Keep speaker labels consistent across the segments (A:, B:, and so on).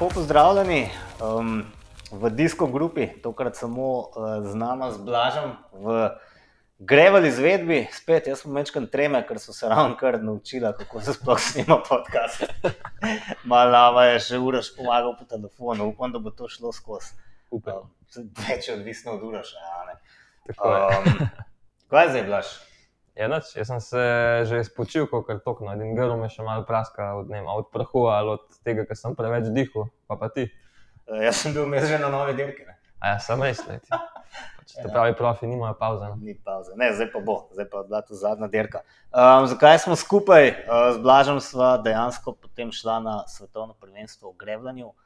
A: lepo pozdravljeni um, v Disko grupi, tokrat samo uh, z nama, z Blažem, v Grevel izvedbi. Spet, jaz sem večkrat treme, ker so se ravno kar naučila, kako se sploh snima podcast. Malava je še uraš pomagal po telefonu, upam, da bo to šlo skozi.
B: Upam.
A: Um, več je odvisno od uraš.
B: Tako je.
A: Um, kaj zdaj, Blaž?
B: Ja, nič, jaz sem se že spočil, kot je tokno. Edin grl me še malo praska od, ne, vem, od prahu ali od tega, ker sem preveč dihal, pa pa ti.
A: Uh, jaz sem bil že na nove dirke. ne.
B: A ja, sem res, ne ti. Pač, to pravi profi, nimajo pauze. no.
A: Ni pauze. Ne, zdaj pa bo, zdaj pa je bila to zadnja dirka. Um, zakaj smo skupaj? Uh, z Blažem sva dejansko potem šla na svetovno prvenstvo v Grevljanju.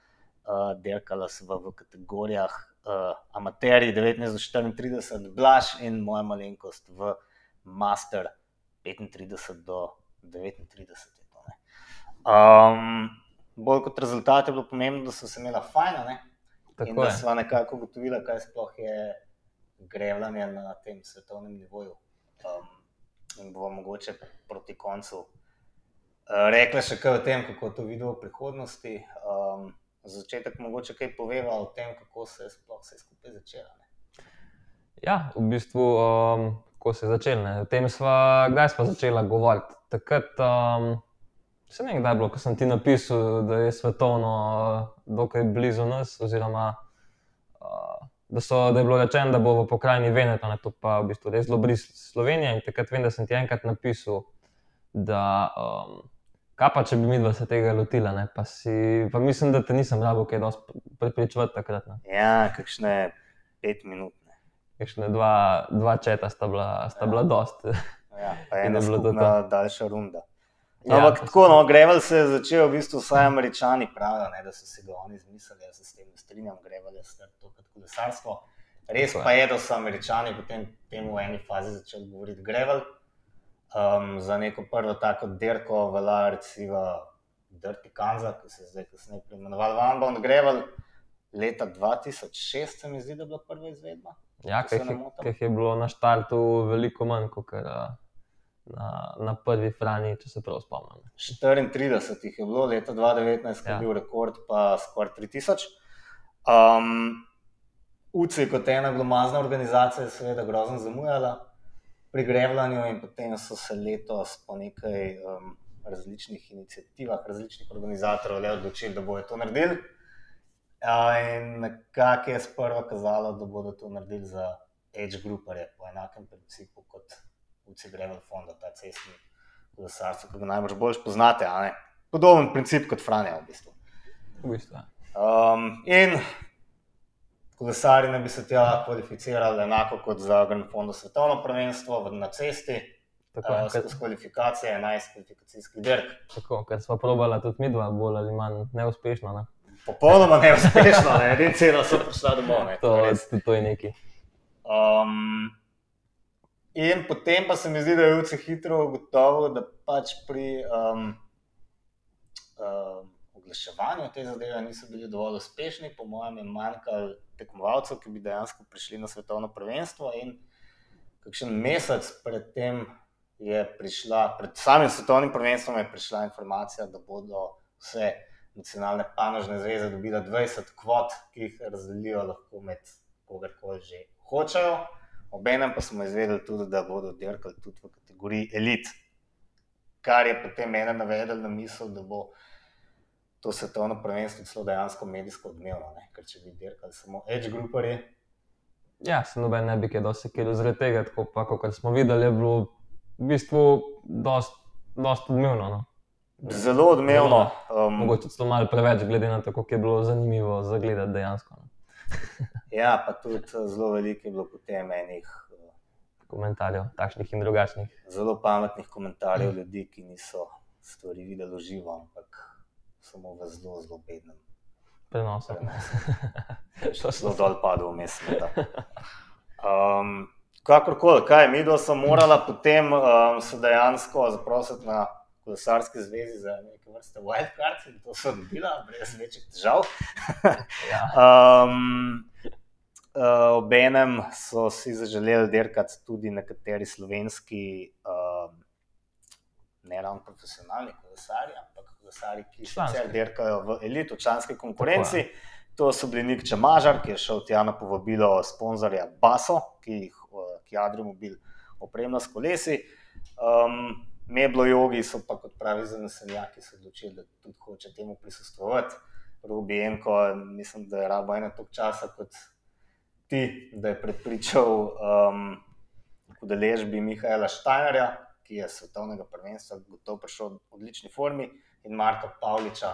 A: Uh, dirkala sva v kategorijah uh, amaterji 19 do 34, Blaž in moja malenkost v Master 35 do 39. je to, ne. Um, bolj kot rezultat je bilo pomembno, da so se imela fajna. Ne? In
B: Tako
A: da
B: je.
A: smo nekako ugotovili, kaj sploh je grevljanje na tem svetovnem nivoju. Um, in bomo mogoče proti koncu uh, rekli še kaj o tem, kako to vidimo v prihodnosti. Um, za začetek mogoče kaj poveva o tem, kako se je sploh vse skupaj začelo.
B: Ja, v bistvu, um, ko se je začel, ne, o tem sva, kdaj sva začela govoriti. Takrat, um, se ne vem, kdaj je bilo, ko sem ti napisal, da je svetovno uh, dokaj blizu nas, oziroma uh, da, so, da je bilo rečeno, da bo v pokrajini Veneto, ne, to pa v bistvu res zelo blizu Slovenije. In takrat vem, da sem ti enkrat napisal, da um, kaj pa če bi mi dva se tega lotila, ne, pa, si, pa mislim, da te nisem rabo kaj dosti prepričevati takrat. Ne.
A: Ja, kakšne pet minut. Ne?
B: Kakšne dva, dva četa sta bila, sta bila dost.
A: Ja, pa
B: In
A: ena
B: je to
A: skupna daljša runda.
B: Ja,
A: Ampak
B: pa
A: tako, no, Grevel se je začel, v bistvu vsaj američani pravijo, ne, da so si ga oni izmislili, jaz se s tem strinjam, Grevel je star to kot kolesarstvo. Res pa je, da so američani potem temu v eni fazi začeli govoriti Grevel. Um, za neko prvo tako dirko velja recimo Dirty Kansas, ki se je zdaj kasneje preimenoval Vanbound Grevel. Leta 2006 se mi zdi, da je bila prva izvedba.
B: Ja, ker
A: ne
B: je, bilo na štartu veliko manj kot na, na prvi frani, če se prav spomnim.
A: 34 jih je bilo, leta 2019 ja.
B: Ja.
A: je bil rekord, pa skoraj 3000. Um, UCI kot ena glomazna organizacija je seveda grozno zamujala pri grevljanju in potem so se letos po nekaj um, različnih inicijativah, različnih organizatorjev le odločili, da bodo to naredili. In nekako je sprva kazalo, da bodo to naredili za age grouperje po enakem principu kot UCI Gravel Fonda, ta cestni kolesarstvo, ki ga najbolj bolj poznate. Podoben princip kot Franja v bistvu.
B: V bistvu, ja.
A: Um, in kolesari naj bi se tja kvalificirali enako kot za Grand Fondo svetovno prvenstvo na cesti,
B: Tako,
A: uh,
B: uh,
A: skozi kvalifikacije, 11 kvalifikacijskih dirk.
B: tako, ker smo probali tudi mi dva, bolj ali manj neuspešno. Ne?
A: Popolnoma neuspešno, ne, edin celo so prišla domov. Ne,
B: To, to, to je neki.
A: Um, in potem pa se mi zdi, da je UCI hitro ugotovil, da pač pri um, um, oglaševanju te zadeve niso bili dovolj uspešni. Po mojem, je manjkalo tekmovalcev, ki bi dejansko prišli na svetovno prvenstvo. In kakšen mesec predtem je prišla, pred samim svetovnim prvenstvom je prišla informacija, da bodo vse nacionalne panožne zveze dobile 20 kvot, ki jih razdelijo lahko med kogarkoli že hočejo. Obenem pa smo izvedeli tudi, da bodo dirkali tudi v kategoriji elit, kar je potem mene navedlo na misel, da bo to svetovno prvenstvo celo dejansko medijsko odmevno. Ne? Ker če bi dirkali samo edge grouperji,
B: Ja, se noben ne bi kaj kilo zaradi tega, tako pa, kot smo videli, je bilo v bistvu dost, dost odmevno. No.
A: Zelo odmevno. Um,
B: Mogoče celo malo preveč, glede na to, kako je bilo zanimivo za gledati dejansko. No.
A: ja, pa tudi eh, zelo veliko je bilo potem enih eh,
B: Komentarjev, takšnih in drugačnih.
A: zelo pametnih komentarjev ljudi, ki niso stvari videli v živo, ampak samo v zelo, zelo bednem
B: Prenosom.
A: Še zelo dol padel vmes. morda. Um, kakorkoli, kaj, mi dva smo morala potem um, se dejansko zaprositi na kolesarski zvezi za neke vrste wildcard in to so dobila, brez večjih težav.
B: Ja.
A: Um, uh, Obenem so si zaželeli dirkati tudi nekateri slovenski um, ne ravno profesionalni kolesarji, ampak kolesarji, ki sicer dirkajo v elitu, članski konkurenci. To so bili Nik Čemažar, ki je šel tja na povabilo sponzorja Baso, ki jih eh, ki Adrimobil opremlja s kolesi. Um, Meblo jogi so pa kot pravi zanesenjaki se odločili, da tudi hoče temu prisustvovati. Rubijenko, mislim, da je rabo eno toliko časa kot ti, da je prepričal um, k udeležbi Mihaela Štajnerja, ki je svetovnega prvenstva gotovo prišel v odlični formi, in Marka Pavliča,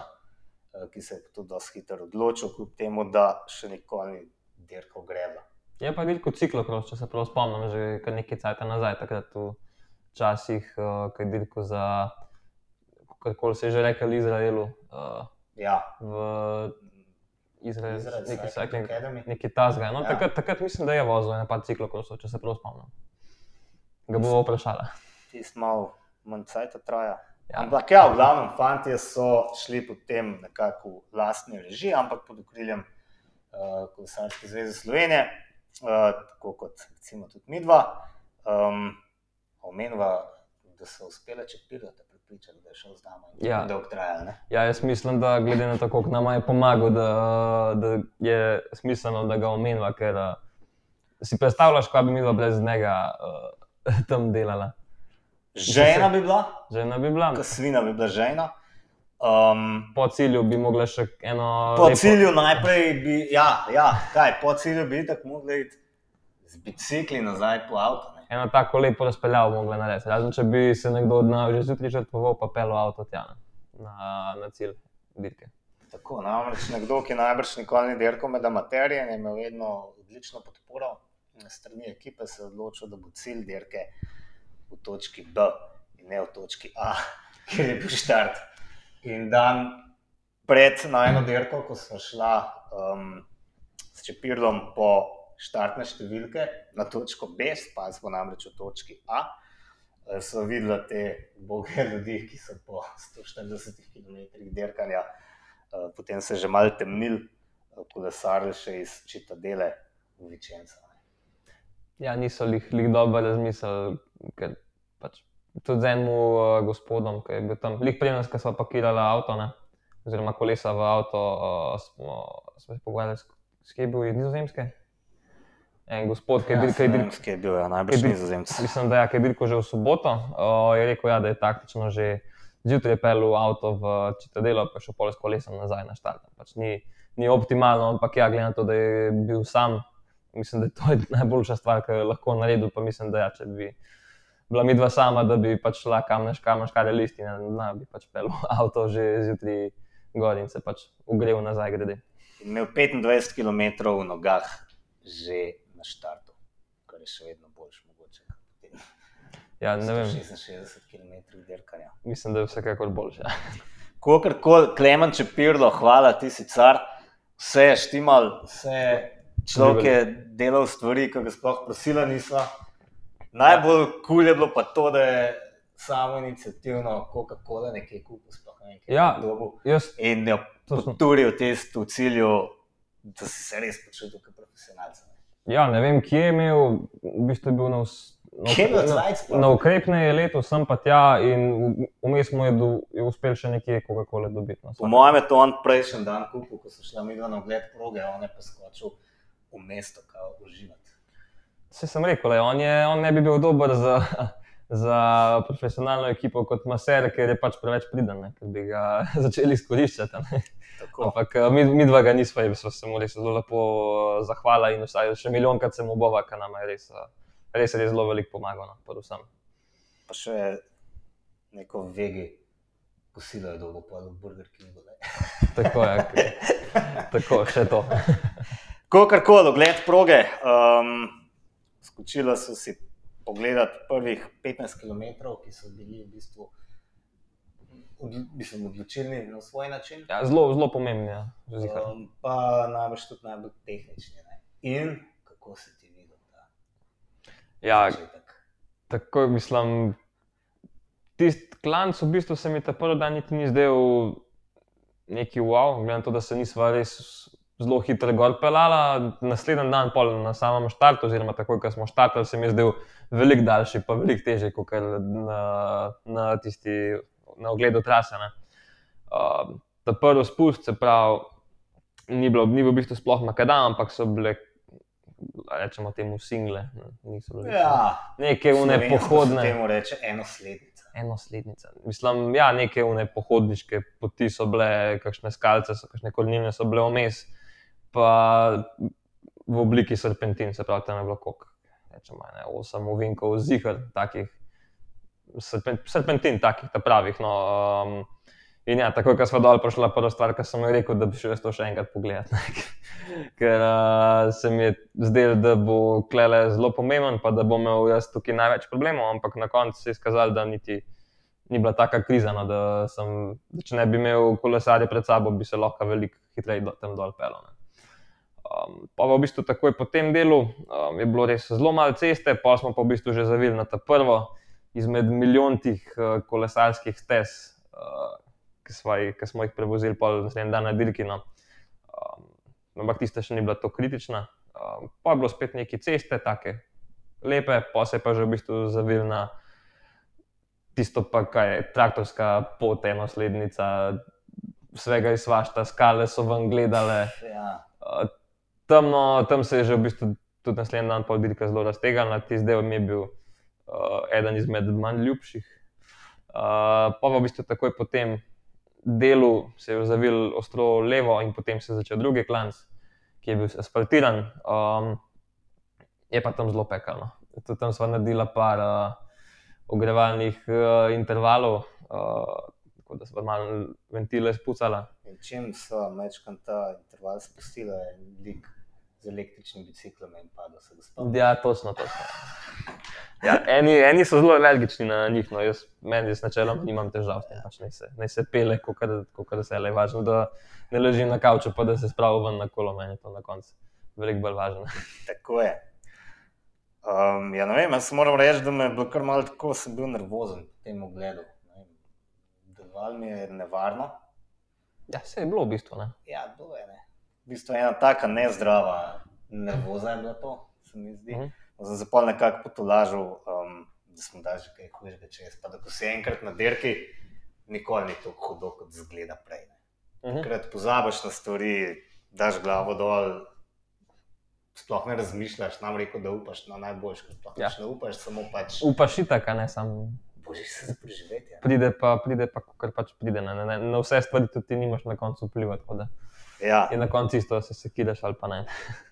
A: eh, ki se je tudi dosti hitro odločil, kljub temu, da še nikoli ni dirkal greba.
B: Je pa veliko ciklokros, če se prav spomnim, že nekaj cajt nazaj, takrat v časih, uh, je dirkal za, kako se je že rekel, Izraelu. Uh,
A: Ja,
B: v Izraelu,
A: Izrael
B: neki
A: cycling, Academy.
B: neki tasga. No,
A: Ja.
B: takrat, takrat mislim, da je vozil ene par ciklokrosov, če se prav spomnim. Ga bomo vprašali.
A: tisti malo manj cajt traja.
B: Ja.
A: Ampak ja, v glavnem, fanti so šli potem nekako v lastni režiji, ampak pod okriljem uh, Kolesarske zveze Slovenije, uh, tako kot recimo tudi mi dva. Um, Omenva, da so uspele čepirati, pripričati, da je šel z nami. in
B: Ja.
A: Dolgo trajalo, ne?
B: Ja, jaz mislim, da glede na to, kako nam je pomagal, da, da je smiselno, da ga omenjava, ker uh, si predstavljaš, kaj bi mi dva brez njega uh, tam delala.
A: Žena bi bila,
B: Žena bi bila,
A: kasvina bi bila žena. Um,
B: po cilju bi mogla še eno.
A: Po
B: lepo-
A: cilju najprej bi, ja, ja kaj, po cilju bi tako mogli iti z bicikli nazaj po avto.
B: Eno tako lepo razpeljavo mogla narediti. Razen če bi se nekdo od nas že zjutraj žrtvoval, pa pel avto tja na, na cilj dirke.
A: Tako, namreč nekdo, ki najbrž nikoli ni dirkal med amaterije in je imel vedno odlično podporo strani ekipe, se je odločil, da bo cilj dirke v točki B in ne v točki A, kjer je bil štart. In dan pred najno dirko, ko smo šla um, s Čepirlom po štartne številke na točko B, pa smo namreč v točki A, eh, so videla te boge ljudi, ki so po 140 km dirkanja Uh, potem se že malo temnil, uh, kolesarili še iz Čitadele v Vičenca.
B: Ja, niso jih, dobro razmislili, ker pač tudi z enim uh, gospodom, ki je bil tam, lih pri nas, ki smo pakirali avto, ne, oziroma kolesa v avto, uh, smo, smo se pogovarjali s, s bil iz Nizozemske. En gospod, ki je bil, ki je bil,
A: Ki je bil, ja, najbrž
B: Ki je bil-
A: nizozemc.
B: mislim, da, ja, je bil že v soboto, uh, je rekel, ja, da je taktično že zjutraj pel avto v Čitadelo, pa še pol s kolesom nazaj na štart. Pač ni, ni optimalno, ampak ja, glede na to, da je bil sam, mislim, da je to najboljša stvar, ki jo je lahko naredil. Pa mislim, da ja, če bi bila mi dva sama, da bi pač šla kam neš, kam neš, kar je listina, da bi pač pel avto že zjutraj gor in se pač ogrel nazaj grede.
A: Imel 25 km v nogah že na štartu, kar je še vedno boljš mogoče.
B: Ja, ne vem,
A: 66 km dirkanja.
B: mislim, da je vsekakor boljše.
A: Kakorkoli, Klemen Čepirlo, hvala ti si car, vse je štimal, vse je človek je delal stvari, ki ga sploh prosila nisva. Najbolj kul cool je bilo pa to, da je samo inicijativno Coca-Cola nekaj kupil, sploh ne kaj
B: Ja.
A: je dobil.
B: Jaz
A: In jo
B: To sem-
A: poturil test v cilju, da si se res počutil kot profesionalec.
B: Ja, ne vem, kje je imel, v bistvu je bil na, us- na, na, ukrepne je leto, sem pa tja in v- vmes mu je, do, je uspel še nekje Coca-Cola dobiti. No,
A: Po mojem je to on prejšnji dan kupil, ko so šla mi na ogled proge, on je pa skočil v mesto, kao uživati.
B: Se sem rekel, le, on, je, on ne bi bil dober za, za profesionalno ekipo kot maser, ker je pač preveč priden, ne, ker bi ga začeli izkoriščati. ne.
A: Tako.
B: Ampak eh, mi, mi dva ga nisva, in sva se mu res zelo lepo eh, zahvala in vsaj še milijonkrat se mu bova, ker nam je res, eh, res, res zelo veliko pomagal. No, predvsem.
A: Pa še neko vegi kosilo je dolgo pa v Burger Kingu. ne.
B: Tako je, tako še to.
A: Kakorkoli, ogled proge. Um, skočila so si pogledati prvih 15 km, ki so bili v bistvu od, mislim, odločilni na svoj način.
B: Ja, zelo, zelo pomembno je. Ja,
A: Um, pa najbrž tudi najbolj tehnični. Ne? In kako se ti vidi ta
B: ja,
A: začetek?
B: tako mislim. Tisti klanc, v bistvu se mi ta prvi dan niti ni zdel neki wow, glede na to, da se nisva res zelo hitro gor pelala, naslednji dan pol na samem štartu, oziroma takoj, ko smo štartali, se mi je zdel veliko daljši, pa veliko težji kot na, na tisti, na ogledu trase. ne. Uh, ta prvi spust, se pravi, ni bilo, ni bil v bistvu sploh makadam, ampak so bile, rečemo temu single, ne, niso bile.
A: Ja,
B: Neke une
A: se
B: pohodne.
A: Temu reče enoslednica.
B: Enoslednica. Mislim, ja, neke une pohodniške poti so bile, kakšne skalce, so, kakšne korenine so bile vmes, pa v obliki serpentin, se pravi, tam je bilo rečemo, ne, osem ovinkov zihar, takih, serpen, serpentin, takih, ta pravih. No, um, in ja, takoj, ko smo dol prišla, prva stvar, ki sem jo rekel, da bi šel to še enkrat pogledat. Ker uh, se mi je zdelo, da bo klele zelo pomemben, pa da bom imel jaz tukaj največ problemov, ampak na koncu se je izkazalo, da niti ni bila taka kriza, no, da, sem, da če ne bi imel kolesarja pred sabo, bi se lahko veliko hitreje do, tam dol pelil. Um, pa v bistvu takoj po tem delu um, je bilo res zelo malo ceste, pa smo pa v bistvu že zavili na ta prvo izmed milijontih uh, kolesarskih stez, uh, ki, smo jih, ki smo jih prevozili pol naslednji dan na dirki. No. Um, ampak tista še ni bila tako kritična. Um, pa je bilo spet neke ceste, take lepe, pa se je pa že v bistvu zavil na tisto, pa kaj je traktorska pot, enoslednica, vsega iz svašta, skale so ven gledale.
A: Ja.
B: Uh, temno, tam se je že v bistvu tudi naslednji dan pol dirka zelo raztegnila, tisti del mi je bil eden izmed manj ljubših. Uh, pa v bistvu takoj po tem delu se je zavil ostro levo in potem se je začel drugi klanc, ki je bil asfaltiran. Um, je pa tam zelo pekalno. Tudi tam smo naredili par uh, ogrevalnih uh, intervalov, uh, tako da smo malo ventile spucala.
A: In čim so mečkam ta interval spustila, je lik z električnim biciklom in padel se ga spomnim.
B: Ja, točno, točno. Ja, eni, eni so zelo alergični na njih, no, jaz, meni jaz načeloma nimam težav s tem, pač naj se, naj se pele, kot se le, važno, da ne ležim na kavču, pa da se spravim ven na kolo, meni je to na koncu veliko bolj važno.
A: Tako je. Um, ja, ne vem, jaz moram reči, da me je bilo kar malo tako, sem bil nervozen v tem ogledu. Deloval mi je nevarno.
B: Ja, vse je bilo v bistvu, ne.
A: Ja, bilo je. Ne. V bistvu ena taka nezdrava nervoza je bila to, se mi zdi.
B: Mhm.
A: Uh -huh. Sem se pol nekako potolažil, um, da smo dali že kaj hujšega čez. Pa da ko si enkrat na dirki, nikoli ni tako hudo, kot zgleda prej. Ne.
B: Mhm.
A: Takrat pozabiš na stvari, daš glavo dol, sploh ne razmišljaš, nam rekel, da upaš na najboljše, ker sploh
B: Ja.
A: ne upaš, samo pač
B: Upaš itak, ne sam.
A: božiš se za preživetje.
B: Pride pa, pride pa, kar pač pride. Ne, ne, ne. Na vse stvari tudi ti nimaš na koncu vplivati, tako da
A: Ja,
B: je na koncu isto, se sekiraš ali pa ne.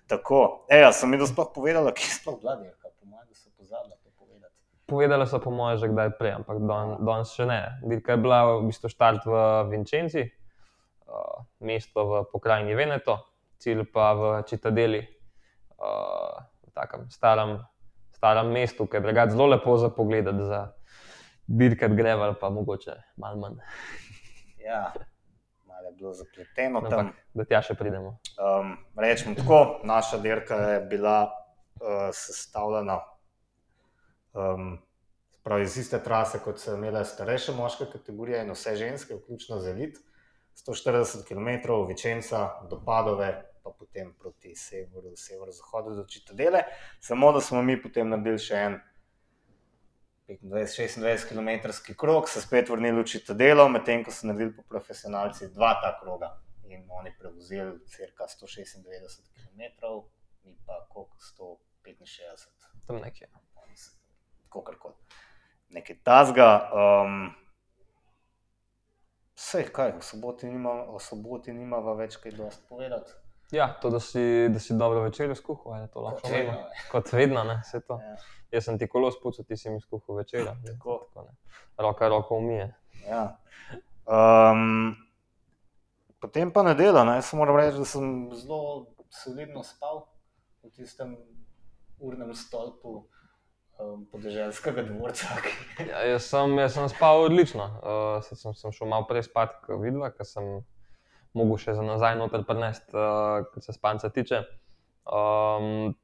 A: tako. E, ja, sem da sploh povedala, kje je sploh Vladimir, kaj po mojem, da so pozabila to povedati.
B: Povedala so po mojem že kdaj prej, ampak don, danes še ne. Dirka je bila v bistvu štart v Vincenzi, uh, mesto v pokrajini Veneto, cilj pa v Citadeli, uh, v takem starem, starem mestu, ki je drugače zelo lepo za pogled, za dirkat greval, pa mogoče malo manj.
A: Ja, bilo zapleteno tam.
B: Ampak da tja še pridemo.
A: Um, rečemo tako, naša dirka je bila uh, sestavljena um, pravi, iz iste trase, kot so imele starejše moške kategorije in vse ženske, vključno z elit. 140 km, Vičenca do Padove, pa potem proti severu, severozahodu do Čitadele. Samo da smo mi potem naredili še en 25-26 km krog, se spet vrnili v Čitadelo, medtem ko so naredili po profesionalci dva ta kroga in oni prevzeli cirka 196 km, mi pa koliko 165
B: Tam nekje.
A: kakorkoli. Nekaj tazga. Um, Vse, kaj, v soboti nima, o soboti nimava več kaj dosti povedati.
B: Ja, to, da si, da si dobro večerjo skuhal, je to lahko vedno. Kot vedno, ne, vse to.
A: Ja,
B: Jaz sem ti kolo spucal, ti si mi skuhal večerjo.
A: Tako.
B: tako ne. Roka roko umije.
A: ja. Um, potem pa nedelja, ne? jaz moram reči, da sem zelo solidno spal v tistem urnem stolpu um, podeželskega dvorca.
B: Ja, jaz, sem, jaz sem spal odlično. Uh, sem, sem šel malo prej spat, kot vidva, ker sem mogel še za nazaj noter prenesti, uh, kar se spanca tiče. Um,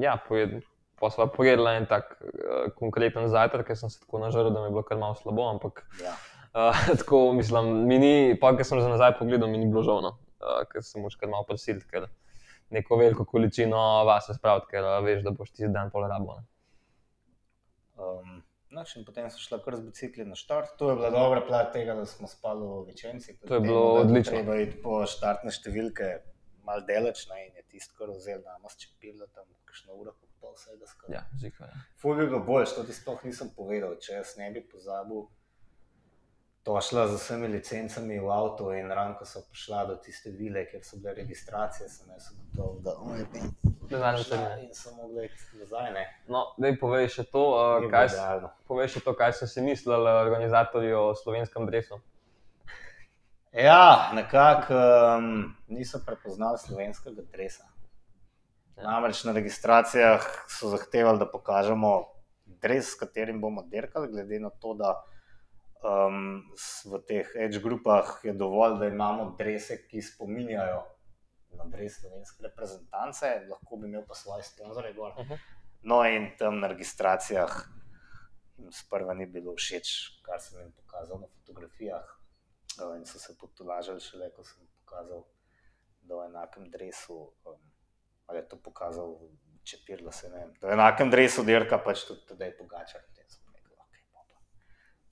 B: ja, pojed, pa sva pojedla en tak uh, konkreten zajtrk, ker sem se tako nažrl, da mi je bilo kar malo slabo, ampak
A: Ja.
B: Uh, tako mislim, mi ni, pa ker sem za nazaj pogledal, mi ni bilo žal. No. uh, ker se moraš kar malo prisiliti, ker neko veliko količino vase spraviti, ker uh, veš, da boš ti dan pol rabo. ne.
A: Um, Noč, in potem so šla kar z bicikli na štart. To je bila dobra plat tega, da smo spali v večenci.
B: To je bilo odlično.
A: Treba iti po štartne številke, malo deleč, ne, in je tisto, kar vzel nama s čepilo, tam kakšno uro, pa pol vsega skupaj.
B: Ja, zihar. Ja.
A: Ful bi bilo boljš, to ti sploh nisem povedal, če jaz ne bi pozabil. To šla z vsemi licencami v avto in ran, ko so prišla do tiste vile, kjer so bile registracije, sem jaz gotov, da oh, je bil.
B: Denarno trženje.
A: In mogel iti nazaj, ne.
B: No, da povej še to, uh,
A: Je
B: kaj,
A: bilo
B: s-
A: idealno.
B: povej še to, kaj so si mislili organizatorji o slovenskem dresu.
A: Ja, nekako um, niso prepoznali slovenskega dresa.
B: Ja.
A: Namreč na registracijah so zahtevali, da pokažemo dres, s katerim bomo dirkali, glede na to, da um, v teh edge grupah je dovolj, da imamo drese, ki spominjajo na dres slovenske reprezentance, lahko bi imel pa svoje sponzorje gor.
B: Uh -huh.
A: No, in tam na registracijah sprva ni bilo všeč, kar sem jim pokazal na fotografijah. Uh, in so se potolažili šele, ko sem pokazal, da v enakem dresu, um, ali je to pokazal čepirlo, se ne vem, da v enakem dresu dirka pač tudi tedaj pogača. Potem sem rekel, ok, bo pa. Potem pa v redu.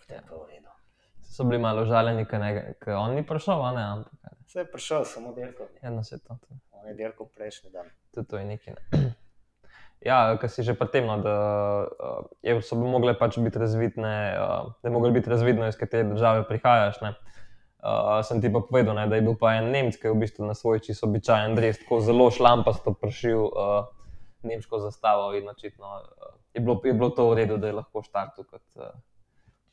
B: So bili malo žaleni, ker on ni prišel, a ne, ampak
A: Se je prišel, samo dirkal,
B: eno se to. to.
A: on je dirkal prejšnji dan.
B: Tudi to je nekaj. Ne. Ja, kar si že pri tem, no, da uh, je- so bi mogle pač biti razvidne, uh, da je moglo biti razvidno, iz katere države prihajaš. Ne. Uh, sem ti pa povedal, ne, da je bil pa en Nemec, ki je v bistvu na svoj čisto običajen dres, tako zelo šlampasto pršil uh, nemško zastavo in očitno uh, je, bilo, je bilo to v redu, da je lahko štartil kot uh,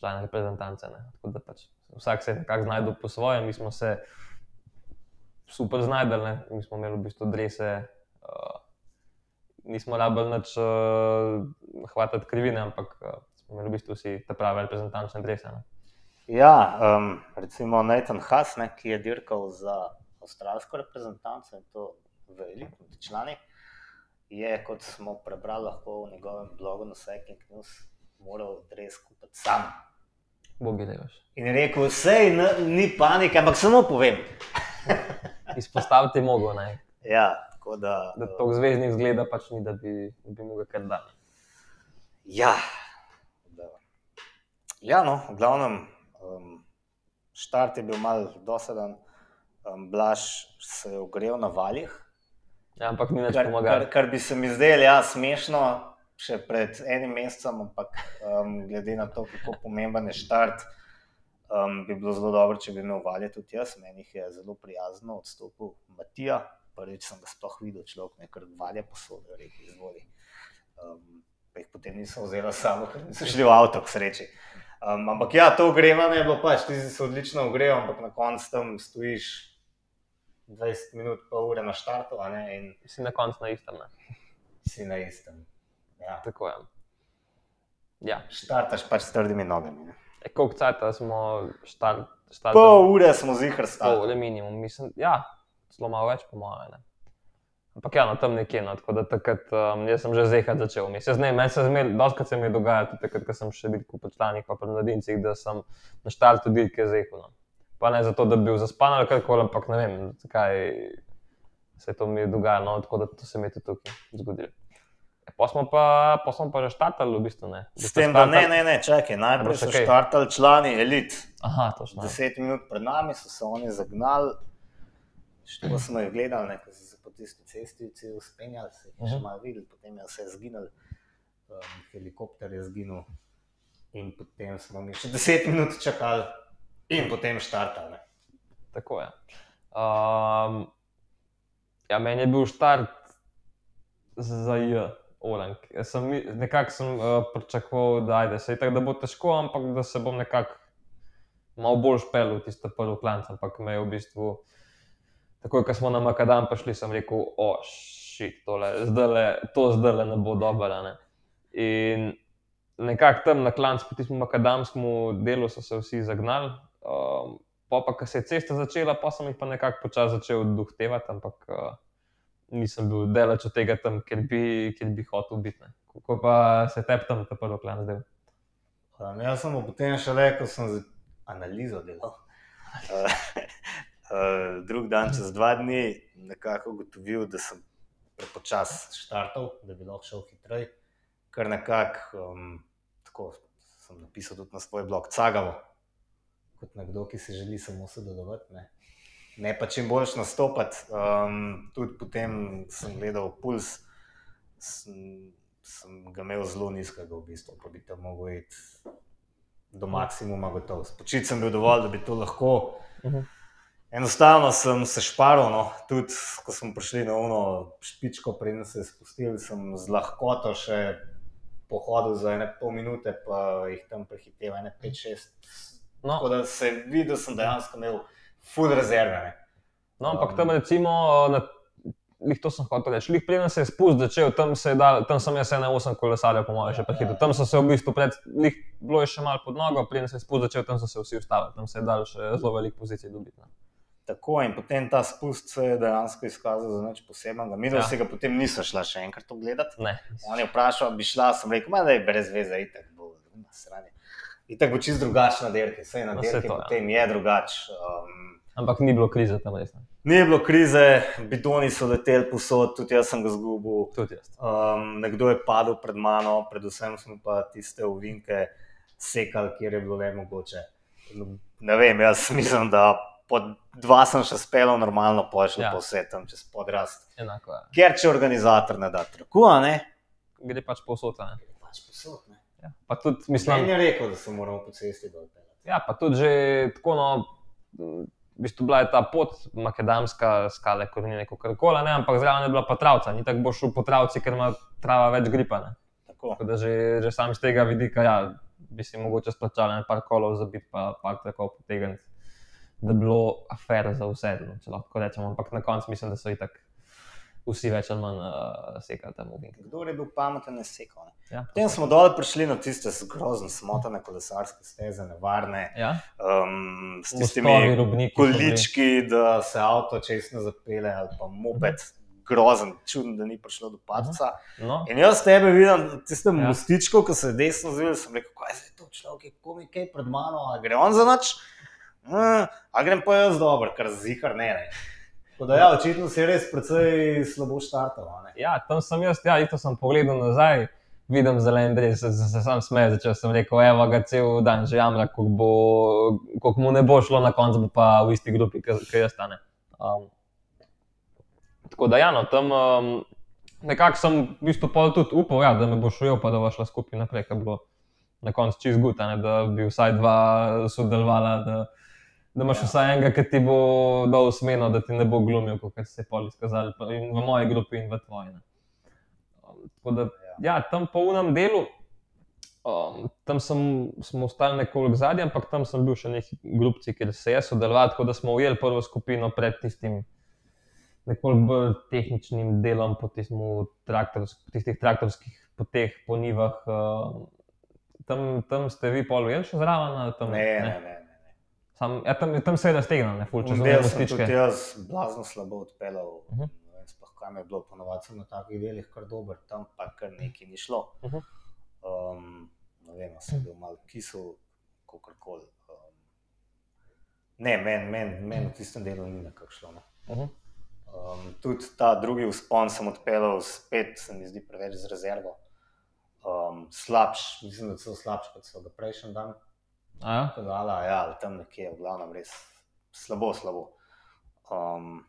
B: član reprezentance. Ne. Tako da pač vsak se je nekako znašel po svojem, mi smo se super znajdeli, ne. mi smo imeli v bistvu drese. Uh, nismo rabili nič uh, hvatati krivine, ampak uh, smo imeli v bistvu vsi te prave reprezentančne drese. Ne.
A: Ja, um, recimo Nathan Haas, ne, ki je dirkal za avstralsko reprezentanco in to v elitni člani, je, kot smo prebrali lahko v njegovem blogu na Cycling News, moral res kupiti sam.
B: Bogi levaš.
A: In je rekel, sej ni panike, ampak samo povem.
B: Izpostaviti je mogo, ne.
A: Ja, tako da.
B: da to zvezdnik zgleda, pač ni, da bi, bi mogel kar dati.
A: Ja, da. ja no, v glavnem, um, štart je bil mal dosaden, um, Blaž se je ogrel na valjih.
B: Ja, ampak ni več
A: Kar, kar, kar bi se mi zdelo ja, smešno, še pred enim mesecem, ampak um, glede na to, kako pomemben je štart, um, bi bilo zelo dobro, če bi imel valje tudi jaz. Meni je zelo prijazno odstopil Matija. Prvič sem ga sploh videl, človek me kar valje posodil, rekel, izvoli. Um, pa jih potem nisem vzel samo, ker niso šli v avto, k sreči. Um, ampak ja, to ogrevanje je bilo pač, ti si se odlično ogreval, ampak na koncu tam stojiš 20 minut, pol ure na štartu, in
B: Si na koncu na istem. Ne.
A: si na istem. Ja.
B: Tako je. Ja,
A: Štartaš pač s trdimi nogami.
B: E, koliko cajta smo štart, štartali?
A: Pol ure smo zihar
B: Pol,
A: stali.
B: le minimum, mislim, ja, zelo malo več, po mojem. Ampak ja, no, tam nekje, no, tako da takrat, um, sem že zehati začel. Mislim, ne, meni se zmer, doskrat se mi je dogajalo, takrat, ko sem še bil po članih, pa pri mladincih, da sem na štartu dirke zehal. No. Pa ne zato, da bi bil zaspan ali karkoli, ampak ne vem, zakaj se je to mi dogajalo, no, tako da to se mi je tudi tukaj zgodilo. Pa smo pa, pa smo pa že štartali, v bistvu. Ne.
A: S tem, da ne, ne, ne, čakaj, najprej so
B: še kaj?
A: štartali člani elit.
B: Aha, točno.
A: Deset minut pred nami so se oni zagnali, što smo jih gledali, ne, ko so se po tisti cesti uspenjali, se jih je še
B: Mhm.
A: malo videli, potem je vse zginil, um, helikopter je zginil in potem smo mi še deset minut čakali in potem štartali. Ne.
B: Tako je. Um, ja, meni je bil štart za J, Orank. Jaz sem Nekako sem uh, pričakoval, da, ajde, se je tako, da bo težko, ampak da se bom nekako malo bolj špel v tisto prvo klanc. Ampak me je v bistvu, takoj ko smo na Makadam prišli, sem rekel, o, šit, tole, zdajle, to zdaj ne bo dobro. In nekako tam na klanc, po tistem makadamskem delu, so se vsi zagnali. Um, Pa, pa ko se je cesta začela, pa sem jih pa nekako počasi začel dohtevati, ampak uh, nisem bil daleč od tega tam, kjer bi, kjer bi hotel biti. Kako pa se tebi tam ta prvi klan zdaj?
A: Um, jaz sem potem šele, ko sem z analizo delal. Uh, uh, drug dan, čez dva dni, nekako ugotovil, da sem prepočasno štartal, da bi lahko šel hitreje. Ker nekako, um, tako sem napisal tudi na svoj blog, cagavo, kot nekdo, ki si želi samo sodelovati. Ne. Ne pa čim boljš nastopati. Um, tudi potem sem gledal puls, sem, sem ga imel zelo nizkega, v bistvu, pa bi tam mogel iti do maksimuma, gotovo. Spočiti sem bil dovolj, da bi to lahko. Uh -huh. Enostavno sem se šparil, no. tudi ko smo prišli na ono špičko, preden se je spustil, sem z lahkoto še pohodil za ene pol minute, pa jih tam prehiteval, ene pet, šest. No. Tako da se je videl, da sem dejansko imel full rezerve.
B: No, ampak tam recimo. Na... Lih to sem hotel reči. Lih preden se je spust začel, tam, se je dal, tam sem jaz ena osem kolesarjev, po mojem, še prehitro. Tam so se v bistvu pred, lih bilo je še malo pod nogo, preden se je spust začel, tam so se vsi ustavili, tam se je dal še zelo velik pozicij dobiti. Ne.
A: Tako in potem ta spust se je dejansko izkazal za nekaj posebnega. Mi, da ja. se ga potem niso šla še enkrat ogledati.
B: Ne.
A: On je vprašal, bi šla, sem rekel, da je brez veze, itek bo na strani. Itek bo čist drugačna dirka, vse na no, dirki to, ja. potem ja. je drugač. Um,
B: Ampak ni bilo krize tam res. Ne.
A: Ni bilo krize, bidoni so leteli posod, tudi jaz sem ga zgubil. Um, nekdo je padel pred mano, predvsem smo pa tiste uvinke sekali, kjer je bilo le mogoče. Ne vem, jaz mislim, da pod dva sem še spelo normalno, pošil ja. po vse tam čez podrast.
B: Enako, ja.
A: Ker če organizator ne da tako, ne?
B: Gre pač posod. Ne?
A: Gre pač posod, ne.
B: Ja. Pa tudi, mislim,
A: ne je rekel, da se moramo po cesti dol.
B: Ja, pa tudi že tako, no, v bistvu bila je ta pot, makedamska skala, kot ni neko karkoli, ampak zraven je bila pa travca, ni tako bo šel po travci, ker ima trava več gripa.
A: Tako.
B: Tako da že, že sam iz tega vidika, ja, bi si mogoče splačal en par kolov za biti, pa par tako potegniti da bi bilo afera za vse, če lahko rečemo. Ampak na koncu mislim, da so itak vsi več ali manj uh, sekali tam Ginki.
A: Kdo je bil pameten, ne sekal. Ne?
B: Ja,
A: Potem smo dol prišli na tiste grozne, smotane kolesarske steze, nevarne.
B: Ja.
A: Um, s tistimi količki, da se avto česno zapele ali pa moped. Grozen, čuden, da ni prišlo do padca.
B: No.
A: In jaz tebe vidim, tiste ja. mostičko, ki se je desno zvedel, sem rekel, kaj je to človek, ki je pred mano, a gre on za noč. Hm, a grem pa jaz dobro, kar zihar ne. ne. Da, ja, očitno si res precej slabo štartal.
B: Ja, tam sem jaz, ja, to sem pogledal nazaj, vidim zelen dres, se, se, se sam smeje, začel sem rekel, evo ga cel dan že jamra, koliko mu ne bo šlo na koncu, pa v isti grupi, ki jaz stane. Um, tako da, ja, no, tam um, nekako sem v bistvu tudi upal, ja, da me bo šel, pa da bo šla skupaj naprej, ker bo na koncu čist guta, da bi vsaj dva sodelovala imaš ja. vsaj enega, ki ti bo dal smeno, da ti ne bo glumil, kot se je pol izkazali, in v moji grupi in v tvoji. Um, da, ja. ja, tam po unem delu, um, tam sem, smo ostali nekoliko zadnji, ampak tam sem bil še neki grupci, ki se je sodeloval, tako da smo ujeli prvo skupino pred tistim. Nekoliko bolj tehničnim delom po, traktor, po tistih traktorskih poteh, po nivah. Uh, tam, tam ste vi, polo, še zraven?
A: Tam, ne, ne, ne. Ne.
B: Sam, ja, tam, tam se je raztegnil, ne fulč.
A: Zdaj sem tudi jaz blazno slabo odpeljal. Uh -huh. Sploh kam je bilo, ponovadi na takih delih kar dober, tam pa kar nekaj ni šlo. Uh -huh. um, ne vem, sem bil mal kisel, kako koli. Um, ne, meni men, men v tistem delu ni nekako šlo. No. Uh -huh. um, tudi ta drugi vzpon sem odpeljal spet, se mi zdi preveč z rezervo. Um, slabš, mislim, da so slabši kot so ga prejšnji dan.
B: Ja.
A: Dala, ja, tam nekje, v glavnem, res slabo, slabo. Um,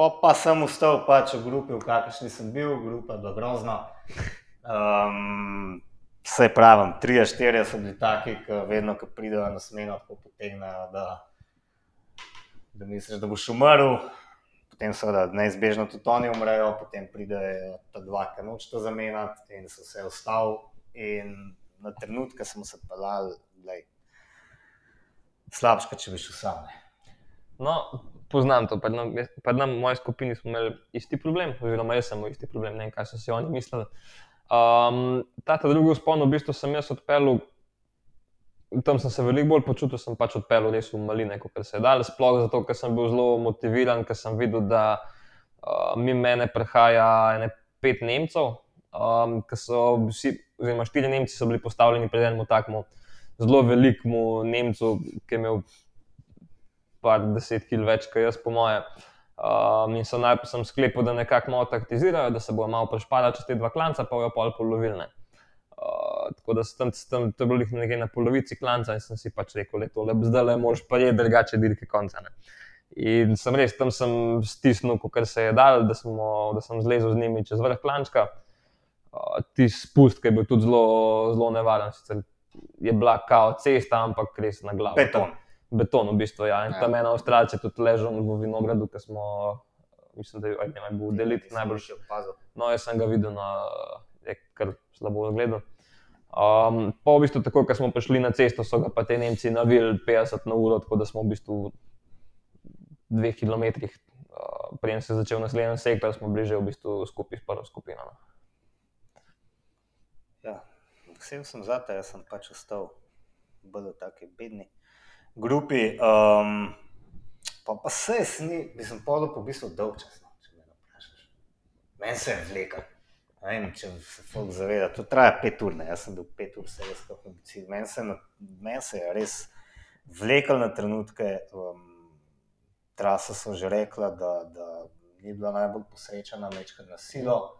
A: pa, pa sem ustal pač v grupi, v kakršni sem bil, grupa je bila grozna. Um, Vse pravim, tri, štiri so bili taki, ki vedno, ko pridejo na smeno, potegnejo, da, da misliš, da boš umrl. Potem so da neizbežno tudi oni umrejo, potem pridejo ta dva, ki nočejo zamenjati in so se ustavili. In na trenutke smo se pelali, slabše, če bi šel sam.
B: No, poznam to, pa nam v moji skupini smo imeli isti problem, oziroma jaz sem imel isti problem, ne vem, kaj so si oni mislili. Um, ta drugi vzpon, v bistvu sem jaz odpeljal, tam sem se veliko bolj počutil, sem pač odpeljal res v maline, kot se je dal. Sploh zato, ker sem bil zelo motiviran, ker sem videl, da uh, mi mene prehaja ene pet Nemcev, um, ki so vsi, oziroma štiri Nemci so bili postavljeni pred enim takmu zelo velikemu Nemcu, ki je imel par deset kil več, kot jaz, po moje. Um, in so najprej sem sklepal, da nekako malo taktizirajo, da se bojo malo prešpala čez te dva klanca, pa jo pol polovilne. Uh, tako da sem tam, to je bilo nekje na polovici klanca in sem si pač rekel, da je tole, zdaj le moš pa je drugače dirke konca. Ne. In sem res tam sem stisnil, kar se je dal, da, smo, da sem zlezel z njimi čez vrh klančka. Uh, ti spust, ki je bil tudi zelo, zelo nevaren, sicer je bila kao cesta, ampak res na glavu.
A: Beton.
B: Beton, v bistvu. Ja. In
A: Ja.
B: tam ena avstralca je tudi ležal v vinogradu, ki smo, mislim, da je ne bil delit najbolj.
A: opazil.
B: No, jaz sem ga videl, na, je kar slabo gledal. Um, pa v bistvu, tako, ko smo prišli na cesto, so ga pa te Nemci navili 50 na uro, tako da smo v bistvu v dveh kilometrih, uh, preden se je začel naslednji sektor, smo bili že v bistvu skupaj s prvo skupino. No.
A: Ja, vesel sem za te, jaz sem pač ostal v taki bedni grupi. Um, pa, pa se jaz ni, mislim, podal po v bistvu dolg čas, no, če me vprašaš. Meni se je vlekel. Vem, če se folk zaveda, to traja pet ur, ne? jaz sem bil pet ur vse skupaj na biciklu. Meni se, meni se je res vlekel na trenutke. Um, trasa so že rekla, da, da ni bila najbolj posrečena, večkrat na silo.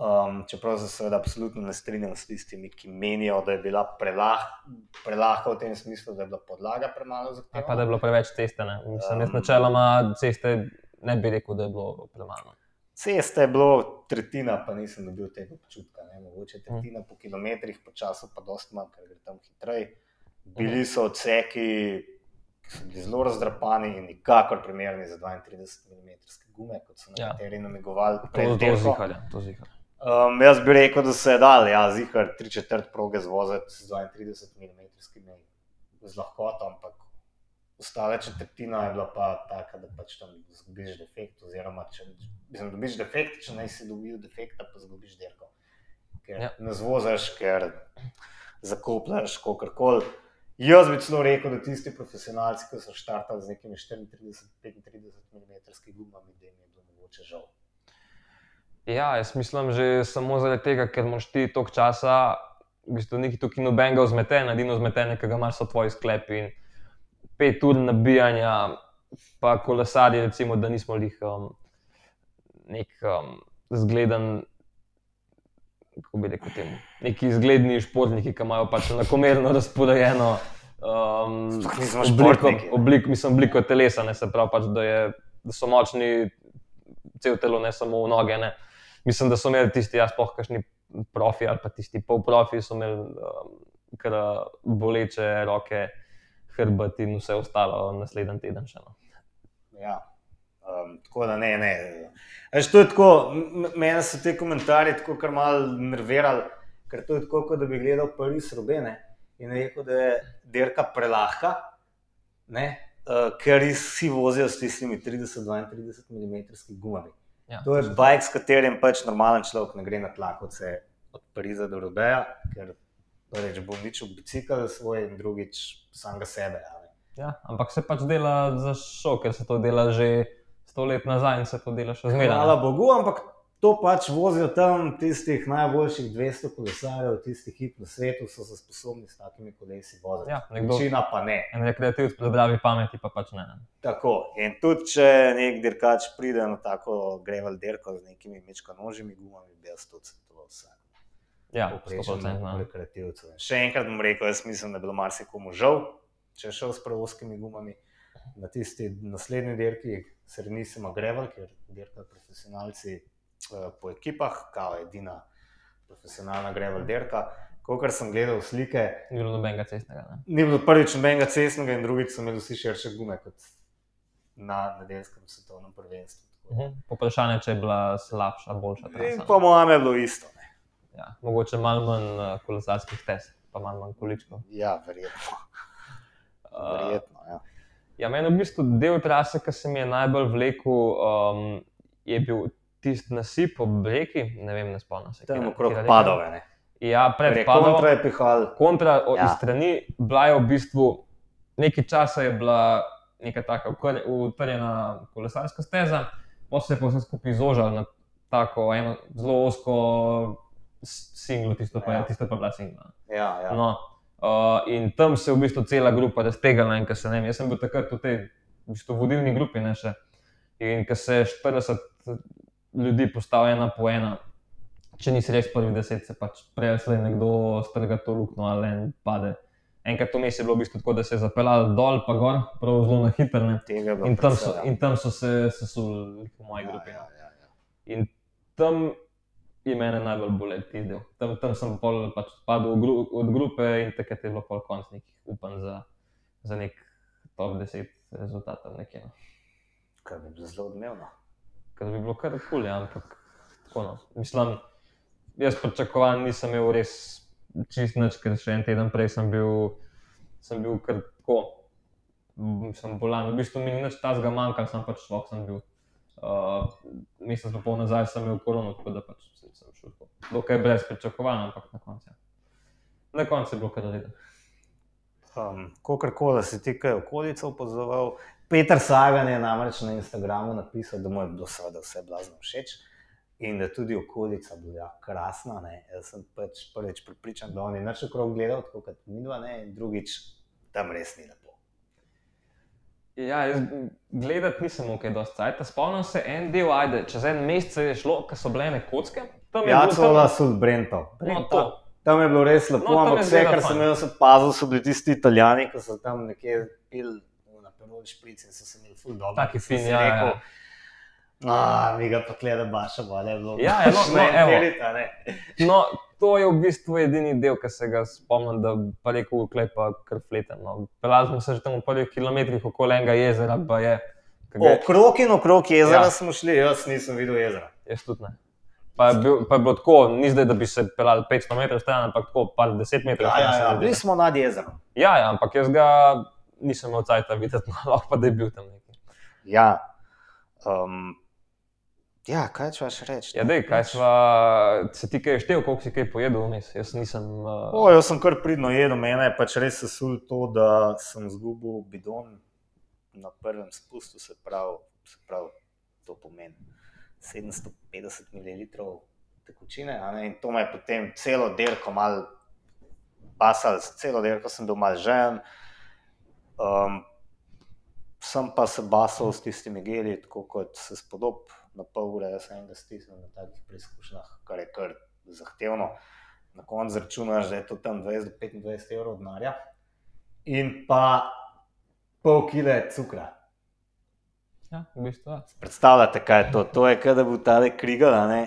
A: Um, čeprav se seveda absolutno ne strinjam s tistimi, ki menijo, da je bila prelah, prelahka v tem smislu, da je bila podlaga premalo
B: Ja,
A: zahtevna.
B: pa da je bilo preveč ceste. Ne. Mislim, jaz
A: Um.
B: načeloma ceste ne bi rekel, da je bilo premalo.
A: Ceste je bilo tretjina, pa nisem dobil tega občutka. Ne? Mogoče tretjina po kilometrih, po času pa dosti manj, ker gre tam hitreje. Bili so odseki, ki so bili zelo razdrapani in nikakor primerni za 32 mm gume, kot so
B: Ja.
A: nekateri namigovali.
B: To,
A: pred
B: to
A: dirko. Um, jaz bi rekel, da se je dal, ja, zihar, tri četrt proge zvoziti z 32 mm z lahkoto, ampak ostala četrtina je bila pa taka, da pač tam zgubiš defekt, oziroma če mislim, dobiš defekt, če naj si dobil defekta, pa zgubiš dirko. Ker
B: Ja.
A: ne zvozaš, ker zakopljaš kakorkoli. Jaz bi celo rekel, da tisti profesionalci, ki so štartali z nekimi 34-35 mm gumami, da jim je bilo mogoče žal.
B: Ja, jaz mislim, že samo zaradi tega, ker moš ti toliko časa, v bistvu neki tukaj nobenega vzmetena, edino vzmetene, ki ga imaš, so tvoji sklepi. In pet ur nabijanja, pa kolesarji, recimo, da nismo jih um, nek um, zgleden. Kako bi rekel temu? Neki izgledni športniki, ki imajo pač enakomerno razporejeno um, obliko, oblik, mislim, obliko telesa, ne se pravi, pač, da, je, da so močni cel telo, ne samo noge. Ne. Mislim, da so imeli tisti, jaz pa kakšni profi ali pa tisti polprofi, so imeli um, kar uh, boleče roke, hrbet in vse ostalo naslednji teden še. No.
A: Ja. Um, tako da ne, ne. Veš, to je tako, m- m- mene so ti komentarji tako kar malo nervirali, ker to je tako, kot da bi gledal Pariz Robene in rekel, da je dirka prelahka, ne, uh, ker res vsi vozijo s tistimi 30-32 mm gumami.
B: Ja,
A: To je bajk, s katerim pač normalen človek ne gre na tlakovce od Pariza do Robeja, ker prvič bo uničil bicikl svoj in drugič samega sebe.
B: Ja, ampak se pač dela za šov, ker se to dela že sto let nazaj in se to dela še zmeraj.
A: Hvala. Bogu, ampak to pač vozijo tam tistih najboljših 200 kolesarjev, tistih hip na svetu, so se sposobni s takimi kolesi voziti.
B: Ja, nekdo-
A: Večina pa ne.
B: En rekreativc pri zdravi pameti pa pač ne.
A: Tako. In tudi, če nek dirkač pride na tako grevel dirko z nekimi mečkanožjimi gumami, bi jaz tudi to vse.
B: Ja,
A: Povprečnemu
B: 100%. No.
A: rekreativcu. Še enkrat bom rekel, jaz mislim, da je bilo marsikomu žal, če je šel s prevoskimi gumami. Na tisti naslednji dirki, Serenissima Grevel, ker dirkajo profesionalci po ekipah, kao edina profesionalna Grevel dirka. Kolikor sem gledal slike,
B: Ni bilo nobenega cestnega. Ne.
A: ni bilo prvič nobenega cestnega, in drugič so imeli vsi širše gume kot na nedeljskem svetovnem prvenstvu.
B: Uh -huh. Vprašanje, če je bila slabša, boljša trasa.
A: po mojem je bilo isto. Ne?
B: Ja, mogoče malo manj uh, kolesarskih test, pa malo manj količkov.
A: Ja, verjetno.
B: Uh,
A: verjetno ja.
B: Ja, meni v bistvu del trase, ki se mi je najbolj vlekel, um, je bil tisti nasip ob reki, ne vem, ne spomnim se.
A: Tam okrog padove. Ne?
B: Ja, pred
A: Pred
B: padom.
A: kontra je pihal.
B: kontra
A: Ja.
B: ja. strani, bila je v bistvu nekaj časa je bila neka taka utrjena kolesarska steza, pa se je pa vse skupaj zožal na tako eno zelo osko singlo, tisto pa,
A: Ja.
B: tisto pa je bila singla.
A: Ja, ja.
B: No, uh, in tam se je v bistvu cela grupa raztegala in ko se ne vem, jaz sem bil takrat v tej v bistvu vodilni grupi. Ne, še. in ko se 40 ljudi postavi ena po ena, če nisi res prvi deset, se pač prej ali slej nekdo strga to luknjo ali en pade. Enkrat vmes je bilo v bistvu tako, da se je zapeljal dol, pa gor, prav zelo na hitro. In tam so,
A: ja.
B: in tam so se sesuli v moji
A: Ja,
B: grupi.
A: ja,
B: no.
A: ja, ja.
B: In tam je mene najbolj bolel ti del. Tam, tam sem pol pač padel v gru, od grupe in takrat je bilo pol konc nekih upanj za, za nek top 10 rezultatov. Nekje, no.
A: Kar bi bilo zelo odmevno.
B: Ker bi bilo kar kul, ja, ampak tako no. Mislim, jaz pričakovan nisem imel res čist nič, ker še en teden prej sem bil, sem bil kar tako, sem bolan. V bistvu mi ni nič tazga manjkalo, sem pač šlo, sem bil. Uh, mesec pa pol nazaj sem imel korono, tako da pač sem, sem šel. Dokaj brez pričakovanj, ampak na koncu. ja. Na koncu je bilo kar redo.
A: Um, Kokorkoli si ti kaj okolico opazoval. Peter Sagan je namreč na Instagramu napisal, da mu je bilo seveda vse blazno všeč in da je tudi okolica bila krasna. Ne. Jaz sem pač prvič pripričan, da on je nič okrog gledal, tako kot mi dva, ne, in drugič, tam res ni lepo.
B: Ja, jaz gledati nisem mogel kaj dosti cajt. Spomnim se en del, ajde, čez en mesec je šlo, ko so bile ene kocke. Tam je
A: Ja,
B: bilo
A: cola
B: tam-
A: sud Brentov.
B: No, to.
A: Tam je bilo res lepo,
B: No,
A: ampak
B: je
A: vse, kar sem jaz opazil, so bili tisti italijani, ki so tam nekje pili na perol špric in so se imeli ful dobro.
B: Taki
A: Sem
B: fin, ja, ja.
A: rekel, A, mi ga pa gleda baša, vale, bilo.
B: Ja, ja, no, no,
A: ne,
B: evo.
A: terita, ne.
B: No, to je v bistvu edini del, ki se ga spomnim, da pa rekel, klej pa kar fleten. No. Pelali smo se že tam v prvih kilometrih okoli enega jezera, pa je. je-
A: Okrog in okrog jezera
B: Ja.
A: smo šli, jaz nisem videl jezera.
B: Jaz tudi ne. Pa je, bil, pa je bilo tako, ni zdaj, da bi se pelali 500 metrov stran, ampak tako par 10 metrov
A: Ja, ja, ja, bili smo nad jezerom.
B: ja, ja, ampak jaz ga nisem imel cajta videti, no, lahko pa da je bil tam neki.
A: Ja, um, ja kaj če vaš reči?
B: Ja, dej, kaj sva, se ti kaj štev, koliko si kaj pojedel vmes? Jaz nisem. Uh,
A: O, jaz sem kar pridno jedel, mene je pač res sesul to, da sem izgubil bidon na prvem spustu, se pravi, se pravi to pomeni 750 ml tekočine. a ne, In to me je potem celo dirko mal basal, celo dirko sem bil mal žen. Um, sem pa se basal s tistimi geli, tako kot se spodob na pol ure, jaz sem enega stisnil na takih preizkušnjah, kar je kar zahtevno na koncu računaš, da je to tam 20 do 25 evrov denarja, in pa pol kile cukra.
B: ja, v bistvu. Ja.
A: Predstavljate, kaj je to? To je, kot da bi ta krigal, a ne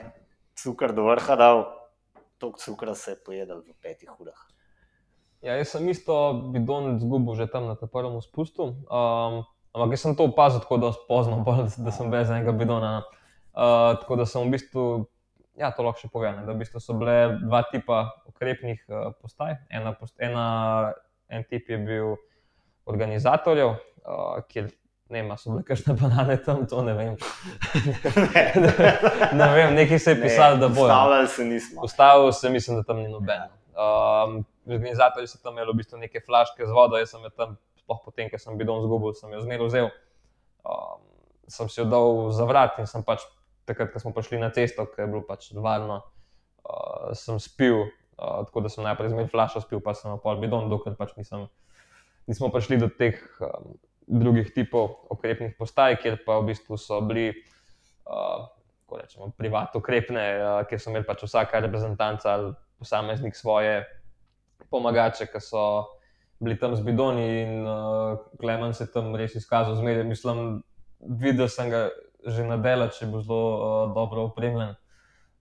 A: cukor do vrha dal, toliko cukra se je pojedel v petih urah.
B: Ja, jaz sem isto bidon izgubil že tam na prvem spustu. Um, ampak jaz sem to opazil tako pozno, bolj, da sem brez enega bidona. no. Uh, tako da sem v bistvu, ja, to lahko še povem, ne, da v bistvu so bile dva tipa ukrepnih uh, postaj. Ena, post, ena, en tip je bil organizatorjev, uh, kjer ne vem, so bile kakšne banane tam, to ne vem. ne vem, nekaj se je pisalo, da bojo.
A: Stavljali se nismo.
B: Ustavil se, mislim, da tam ni noben. Um, organizatorji so tam imeli v bistvu neke flaške z vodo, jaz sem jo tam, sploh potem, ker sem bidon zgubil, sem jo zmeraj vzel. Um, sem si jo dal za vrat in sem pač takrat, ko smo prišli na cesto, ker je bilo pač varno, uh, sem spil. Uh, tako da sem najprej zmeraj flašo spil, pa sem jo pol bidon, dokler pač nisem, nismo prišli do teh um, drugih tipov ukrepnih postaj, kjer pa v bistvu so bili. Uh, rečemo, privat ukrepne, uh, kjer so imeli pač vsaka reprezentanca ali posameznik svoje pomagače, ki so bili tam z bidoni in uh, Klemen se tam res izkazal zmeraj. Mislim, videl sem ga že na delu, če bo zelo uh, dobro opremljen.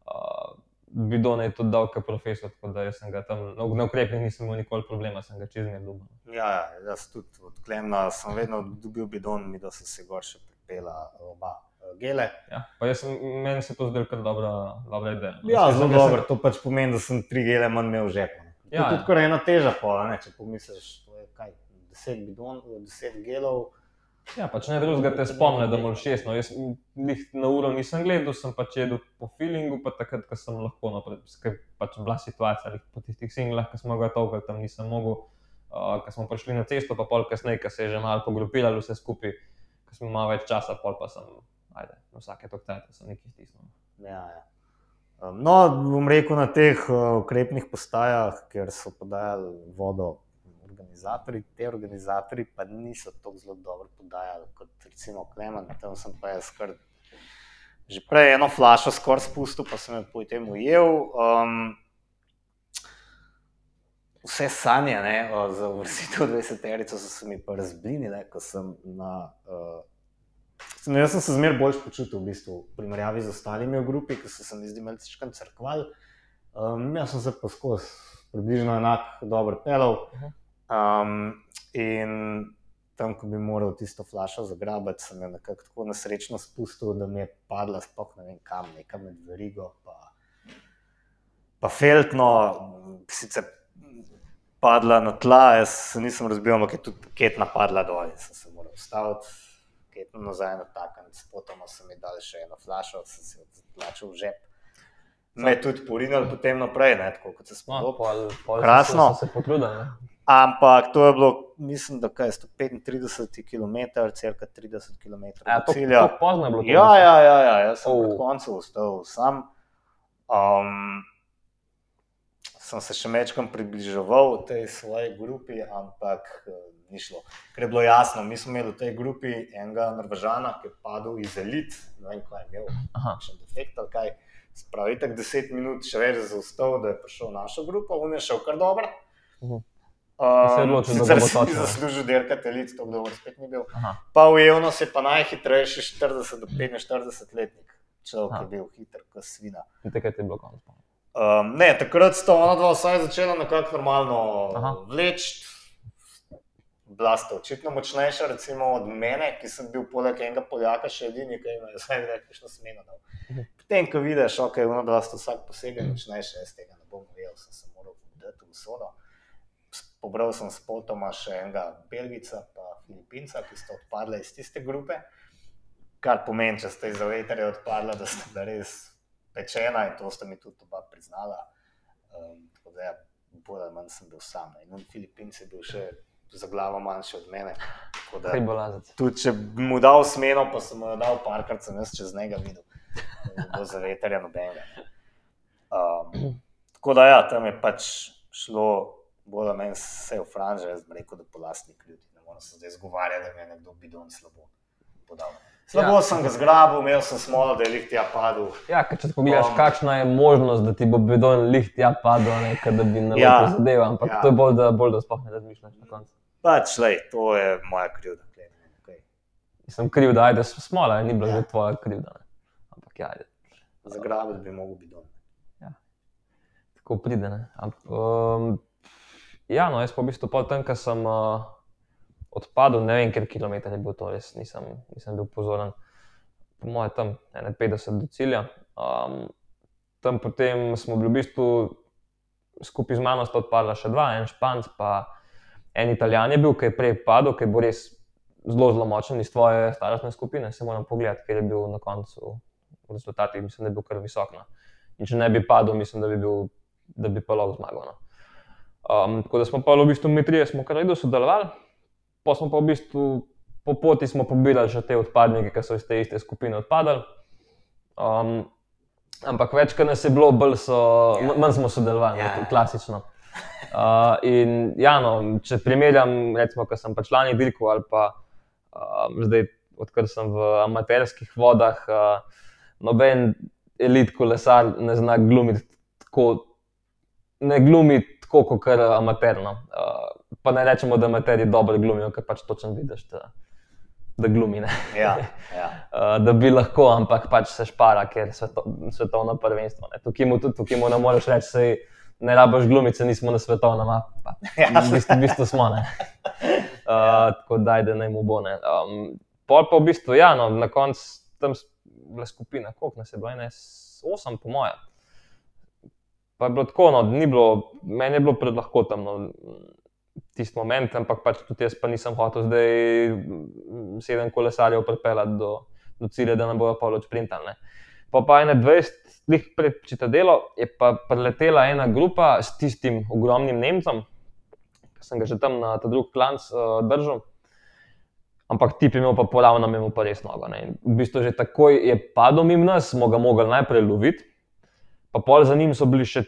B: Uh, bidone je tudi dal kot profesor, tako da sem ga tam na, na ukrepnih nisem imel nikoli problema, sem ga čez ne dubal.
A: Ja, ja, jaz tudi od Klemna sem vedno dobil bidon, mi da so se gor še pripela oba gele.
B: Ja, sem, meni se to zdelo kar dobra, dobra ideja.
A: Ja, zelo
B: jaz sem-
A: dobro, to pač pomeni, da sem tri gele manj imel v žepu. To
B: Ja,
A: je tudi
B: ja.
A: kar ena teža pola, ne? če pomisliš, to je kaj, deset bidon, deset gelov.
B: Ja, pač ne drugega te spomne, da moraš šest. No, jaz na uro nisem gledal, sem pač jedel po feelingu, pa takrat, ko sem lahko, no, ker pač bila situacija, glih po tistih singlah, ki smo ga tolkali, tam nisem mogel. Uh, ko smo prišli na cesto, pa pol kasneje, ko se je že malo pogrupiralo vse skupaj, ko smo imeli več časa, pol pa sem, ajde, vsake toktajte sem nekaj stisnil.
A: Ja, ja. No, bom rekel na teh uh, ukrepnih postajah, kjer so podajali vodo organizatorji. Te organizatorji pa niso tako zelo dobro podajali kot recimo Klemen, tam sem pa jaz kar že prej eno flašo skoraj spustil, pa sem jo potem ujel. Um, vse sanje ne, o, za vrstitev 20-terico so se mi pa razblinile, ko sem na. Uh, sem, jaz sem se zmeraj bolj počutil v bistvu v primerjavi z ostalimi v grupi, ki so se mi zdi malce crkvali. Um, jaz sem se pa skozi približno enako dobro pelal. Um, in tam, ko bi moral tisto flašo zagrabiti, sem jo nekako tako nesrečno spustil, da mi je padla sploh ne vem kam, nekam med verigo. Pa, pa feltno, sicer padla na tla, jaz se nisem razbil, ampak je tudi ketna padla dol in sem se moral ustaviti. Ketno nazaj na takan, spotoma sem mi dal še eno flašo, sem si jo tlačil v žep. Me je tudi porinil potem naprej, ne, tako kot se
B: No,
A: spomnim.
B: pol
A: Krasno.
B: Se, se ne.
A: Ampak to je bilo, mislim, da kaj, 135 km, cirka 30 km
B: Ja, to,
A: cilja.
B: to pozno je bilo.
A: Ja, ja, ja, ja, jaz sem
B: Oh.
A: oh. koncu ostal sam. Um, sem se še večkrat približeval tej svoji grupi, ampak eh, ni šlo. Ker je bilo jasno, mi smo imeli v tej grupi enega Norvežana, ki je padel iz elit, ne vem, kaj je imel, kakšen defekt ali kaj. Spravi tako 10 minut, še več zaostal, da je prišel v našo grupo, on je šel kar dobro.
B: Mhm.
A: Um,
B: je da
A: sicer
B: ga bo
A: si
B: točil.
A: zaslužil dirkati elit, to dobro spet ni bil.
B: Aha.
A: Pa ujel nas je pa najhitrejši 40 do 45 letnik, človek
B: Aha.
A: je bil hiter, kot svina.
B: In takrat je bilo konec.
A: Um, ne, takrat sta ona dva vsaj začela nekako normalno
B: Aha.
A: vleči. Bila sta očitno močnejša, recimo od mene, ki sem bil poleg enega Poljaka še edini, ki je zdaj na smeno dal.
B: Mhm.
A: Potem, ko vidiš, ok, ona dva sta vsak posebej močnejša, jaz tega ne bom verjel, sem se moral dati v sodo. Pobral sem s potoma še enega Belgica, pa Filipinca, ki sta odpadla iz tiste grupe. Kar pomeni, če ste iz veterja odpadla, da ste bila res pečena in to sta mi tudi oba priznala. Um, tako da, ja, bolj ali manj sem bil sam. ne. In on Filipinc je bil še za glavo manjši od mene. Da, tudi če bi mu dal smeno, pa sem mu dal parkrat, sem jaz čez njega videl. Da bo za veterja nobenega. ne. Um, tako da, ja, tam je pač šlo, bolj ali manj vse v franže, jaz bi rekel, da po lastni krivdi. Ne morem se zdaj zgovarjati, da mi je nekdo bidon slabo podal. Slabo
B: Ja.
A: sem ga zgrabil, imel sem smolo, da je lih tja padel.
B: Ja, če pogledaš,
A: Um,
B: kakšna je možnost, da ti bo bedon liht ja padel, ne, da bi na
A: Ja,
B: zadeval, ampak
A: ja.
B: to je bolj, da, bolj, da sploh ne razmišljaš na koncu.
A: Pač, lej, to je moja krivda. glej, Okay.
B: Sem kriv, da ajde smola, ni bila
A: Ja.
B: ja. že tvoja krivda. Ne. Ampak ja, ajde.
A: Zagrabiti bi mogel bidon.
B: tako pride. ne. Amp, um, ja, no, jaz pa v bistvu pol tam, ko sem uh, odpadel, ne vem, ker kilometer je bil to, res nisem, nisem bil pozoren. Po mojem, tam ene 50 do cilja. Um, tam potem smo bili v bistvu skupaj z mano, sta odpadla še dva, en španc, pa en italijan je bil, ki je prej padel, ki bil res zelo, zelo močen iz tvoje starostne skupine. Se moram pogledati, ker je bil na koncu v rezultatih, mislim, da je bil kar visok. No. In če ne bi padel, mislim, da bi, bil, da bi pa lahko zmagal. No. Um, tako da smo pa v bistvu mi trije smo kar redo sodelovali, pa smo pa v bistvu po poti smo pobirali še te odpadnike, ki so iz te iste skupine odpadali. Um, ampak več, kar nas je bilo, bolj so,
A: Ja.
B: manj smo sodelovali,
A: ja.
B: ja. klasično. Uh, in ja, no, če primerjam, recimo, ko sem pa člani dirkal ali pa um, zdaj, odkar sem v amaterskih vodah, uh, noben elit kolesar ne zna glumiti tako, ne glumi tako kot kar amaterno. Uh, pa ne rečemo, da amaterji dobro glumijo, ker pač točno vidiš, da, da glumi. Ne?
A: Ja, ja.
B: Uh, da bi lahko, ampak pač se špara, ker je sveto, svetovno prvenstvo. ne. Tukaj mu tukaj mu ne moreš reči, sej ne rabiš glumice, nismo na svetovnem, a pa
A: Ja.
B: v bistvu, v bistvu smo. ne. Uh, tako da, da naj mu bo. ne. Um, pol pa v bistvu, ja, no, na koncu tam bila skupina, koliko nas je bilo, ene s- osem, po mojem. Pa je bilo tako, no, ni bilo, meni je bilo predlahko tam no, tisti moment, ampak pač tudi jaz pa nisem hotel zdaj sedem kolesarjev pripeljati do, do cilja, da ne bojo polo sprintali. Pa pa ene 20, lih pred čitadelo, je pa preletela ena grupa s tistim ogromnim Nemcem, ki sem ga že tam na ta drug klanc uh, držal. Ampak tip je imel pa poravno, imel pa res nogo. Ne. V bistvu že takoj je padel mimo nas, smo ga mogli najprej loviti, pa pol za njim so bili še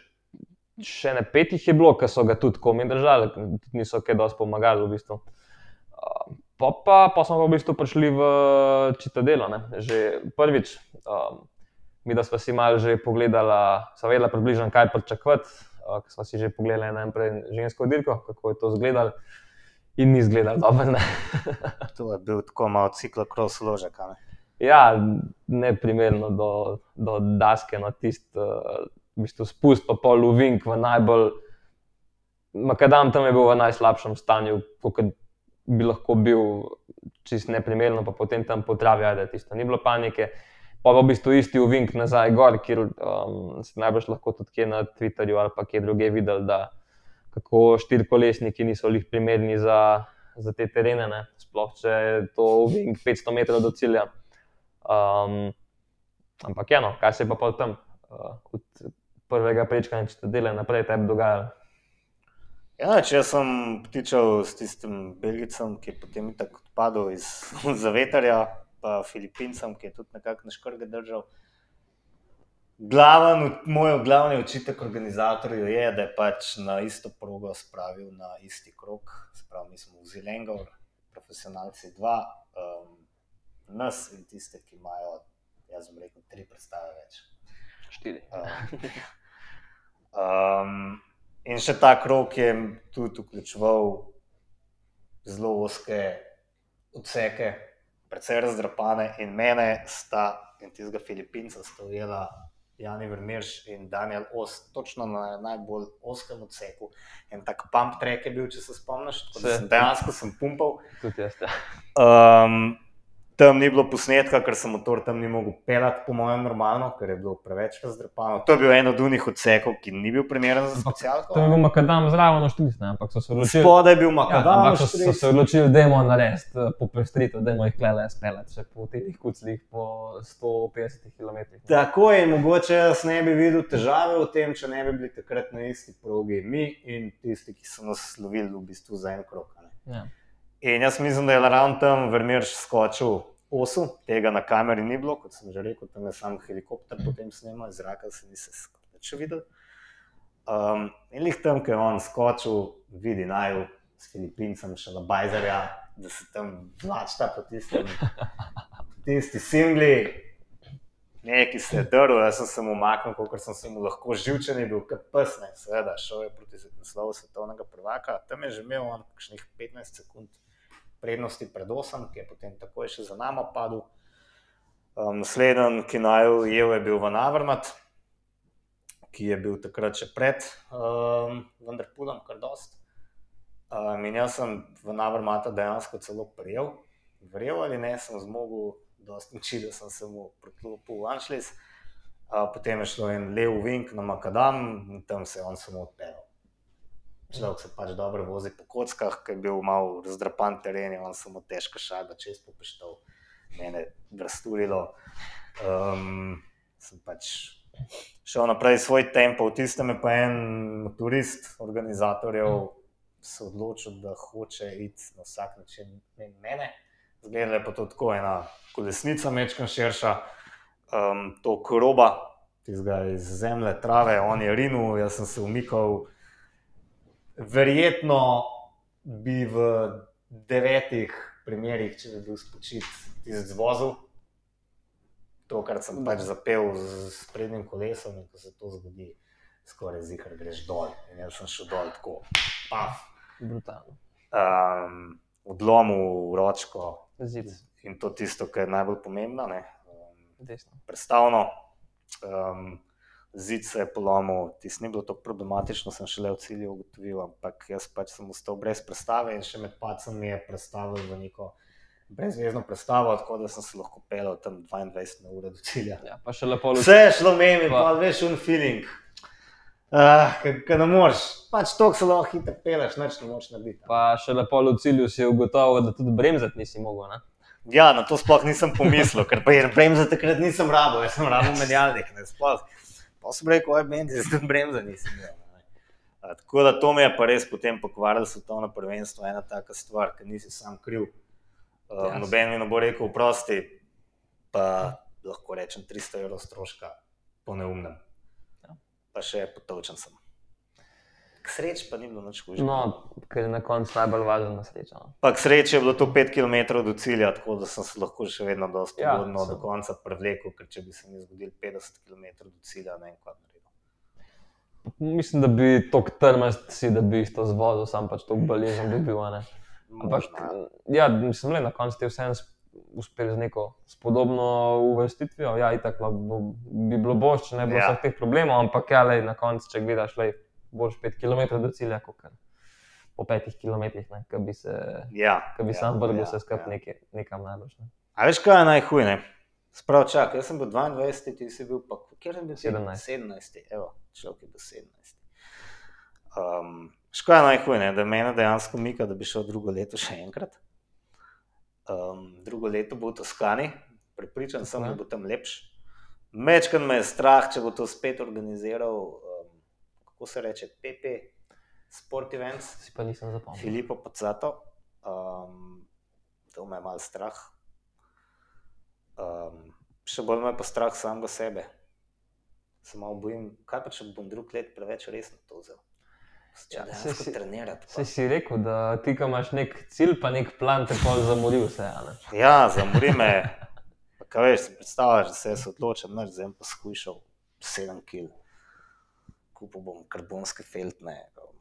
B: še ne pet jih je bilo, ki so ga tudi komi držali, tudi niso kaj dosti pomagali v bistvu. Uh, pa, pa, pa smo pa v bistvu prišli v Čitadelo, ne, že prvič. Um, mi, da smo si malo že pogledali, sva vedela približno, kaj pričakovati, uh, ker smo si že pogledali najprej žensko dirko, kako je to izgledalo. In ni izgledalo dobro. ne.
A: To je bil tako malo ciklokros ložek. a ne?
B: Ja, ne primerno do, do daske, no tisti uh, v bistvu spust, pa pol uvink v najbolj. Makadam tam je bil v najslabšem stanju, kot bi lahko bil, čist neprimerno, pa potem tam po travi, ajde, tisto ni bilo panike. Pa v bistvu isti uvink nazaj gor, kjer um, si najbrž lahko tudi na Twitterju ali pa kje drugje videl, da kako štirikolesniki niso lih primerni za, za te terene, ne. sploh če je to uvink 500 metrov do cilja. Um, ampak ja, no, kaj se je pa tam uh, od prvega prečkanja Čitadele naprej tebi dogajalo?
A: Ja, če sem ptičal s tistim Belgicem, ki je potem tako odpadel iz zavetarja, pa Filipincem, ki je tudi nekako na škrge držal. Glaven, moj glavni očitek organizatorju je, da je pač na isto progo spravil na isti krok. Sprav, mi smo vzeli Engor, profesionalci dva, um, nas in tiste, ki imajo, jaz bom rekel, tri predstave več.
B: Štiri.
A: Um, um, in še ta krok je tudi vključeval zelo oske odseke, precej razdrapane, in mene sta, in tistega Filipinca, sta ujela Jani Vermeerš in Daniel Os, točno na najbolj oskem odseku. En tak pump track je bil, če se spomniš,
B: Se.
A: sem dejansko sem pumpal.
B: Tudi jaz. Ja.
A: Um, tam ni bilo posnetka, ker sem motor tam ni mogel pelati, po mojem, normalno, ker je bilo preveč razdrapano. To je bil en od unih odsekov, ki ni bil primeren za specialko.
B: To je bil makadam zraven oštris, ne, ampak so se odločili.
A: Spodaj je bil
B: Ja,
A: makadam,
B: ampak so, so se odločili, da je narediti uh, popestritev, da je jih klele speljati še po teh kuclih po 150 km.
A: Tako je, mogoče jaz ne bi videl težave v tem, če ne bi bili takrat na isti progi mi in tisti, ki so nas lovili v bistvu za en krok.
B: Ja.
A: In jaz mislim, da je ravno tam Vermeerš skočil osu, tega na kameri ni bilo, kot sem že rekel, tam je sam helikopter potem snimal, iz zraka se nisi več videl. Um, in lih tam, ko je on skočil, vidi naju s Filipincem, še na Bajzerja, da se tam vlačta po tistem, tisti singli. Neki se je drl, jaz sem se mu umaknil, kot sem se mu lahko živčen, je bil kot pes, seveda, šel je proti naslovu svetovnega prvaka, tam je že imel on kakšnih 15 sekund prednosti pred osem, ki je potem takoj še za nami padel. Um, Naslednji, ki naj ujel, je bil Van Avermat, ki je bil takrat še pred um, Vendrpudom, kar dost. Um, in jaz sem Van Avermata dejansko celo prijel, verjel ali ne, sem zmogel dosti moči, da sem se mu priklopil v Anšlis. Uh, potem je šlo en lev vink na Makadam in tam se je on samo odpeljal. Človek se pač dobro vozi po kockah, ki je bil malo razdrapan teren, in on samo težko šaga čez popeštov, mene razturilo. Um, sem pač šel naprej svoj tempo, v tistem je pa en motorist, organizatorjev, se odločil, da hoče iti na vsak način mimo mene. Zgleda je pa to tako ena kolesnica, mečkam širša, um, to koroba, tistega iz zemlje, trave, on je rinil, jaz sem se umikal. Verjetno bi v devetih primerih, če bi bil spočit, izvozil to, kar sem pač zapel z s prednjim kolesom, in ko se to zgodi, skoraj zihar greš dol. In jaz sem šel dol tako, paf,
B: Brutalno.
A: um, odlomil ročko
B: Zid,
A: in to tisto, kar je najbolj pomembno. Um, predstavno. Um, zid se je polomil, tisto ni bilo tako problematično, sem šele v cilju ugotovil, ampak jaz pač sem ostal brez predstave in še med pacem mi je predstavil v neko brezvezno predstavo, tako da sem se lahko pelal tam 22 na uro do cilja.
B: Ja, pa še lepo
A: Vse je šlo meni,
B: Pa-
A: pa veš, un feeling. Uh, Ker ne moreš, pač to se lahko hitro peleš, noč ne moreš narediti.
B: Pa še lepo v cilju si ugotovil, da tudi bremzati nisi mogel. Ne?
A: Ja, na to sploh nisem pomislil, ker pa je bremza takrat nisem rabil, jaz sem rabil menjalnik. Ne, sploh. Pa sem rekel, oj, meni je tudi bremza nisem imel. A, tako da to me je pa res potem pokvarilo svetovno prvenstvo, ena taka stvar, ker nisi sam kriv. Uh,
B: Jasno.
A: noben mi ne bo rekel, prosti, pa lahko rečem 300 evrov stroška po neumnem.
B: Ja.
A: Pa še potovčen sem. K sreči pa ni bilo nič hujšega.
B: No, ker je na koncu najbolj važna sreča. no.
A: Pa k sreči je bilo to 5 km do cilja, tako da sem se lahko še vedno dosti
B: Ja,
A: ugodno do konca prevlekel, ker če bi se mi zgodil 50 km do cilja, ne vem, kaj naredil.
B: Mislim, da bi tako trmast si, da bi isto zvozil, sam pač tako baležen bi bil. a ne. Ampak,
A: Možno,
B: ja, mislim, le na koncu ti vseeno s- uspel z neko spodobno uvrstitvijo. Ja, itak bi bilo boš, če ne bi bilo
A: Ja.
B: vseh teh problemov, ampak ja, lej, na koncu, če gledaš, lej, boš 5 km do cilja, kot kar po 5 km, ki bi se,
A: Ja,
B: bi
A: ja,
B: sam vrgel
A: ja,
B: vse skupaj
A: ja.
B: nekaj, nekam najbolj. Ne.
A: A veš, kaj je najhuje? ne? Sprav, čak, jaz sem bil 22, ti si bil pa, kjer sem bil? ti?
B: 17.
A: 17, evo, človek je bil 17. Um, Škoda je najhuje, ne? da me dejansko mika, da bi šel drugo leto še enkrat. Um, drugo leto bo v Toskani, pripričan sem, da bo tam lepš. Mečkan me je strah, če bo to spet organiziral, um, kako se reče, PP, Sport Events.
B: Si pa nisem zapomnil.
A: Filipo Pacato, um, to me je malo strah. Um, še bolj me je pa strah samega sebe. Se malo bojim, kaj pa če bom drug let preveč resno to vzel. Če
B: Ja,
A: ja,
B: saj
A: dejansko
B: si-
A: trenirati. Pa.
B: si rekel, da ti, imaš nek cilj, pa nek plan, te pol zamori vse. a ne.
A: Ja, zamori me. Pa Kaj veš, si predstavljaš, da se jaz odločim, da sem pa skušal 7 kg. Kupil bom karbonske feltne, um,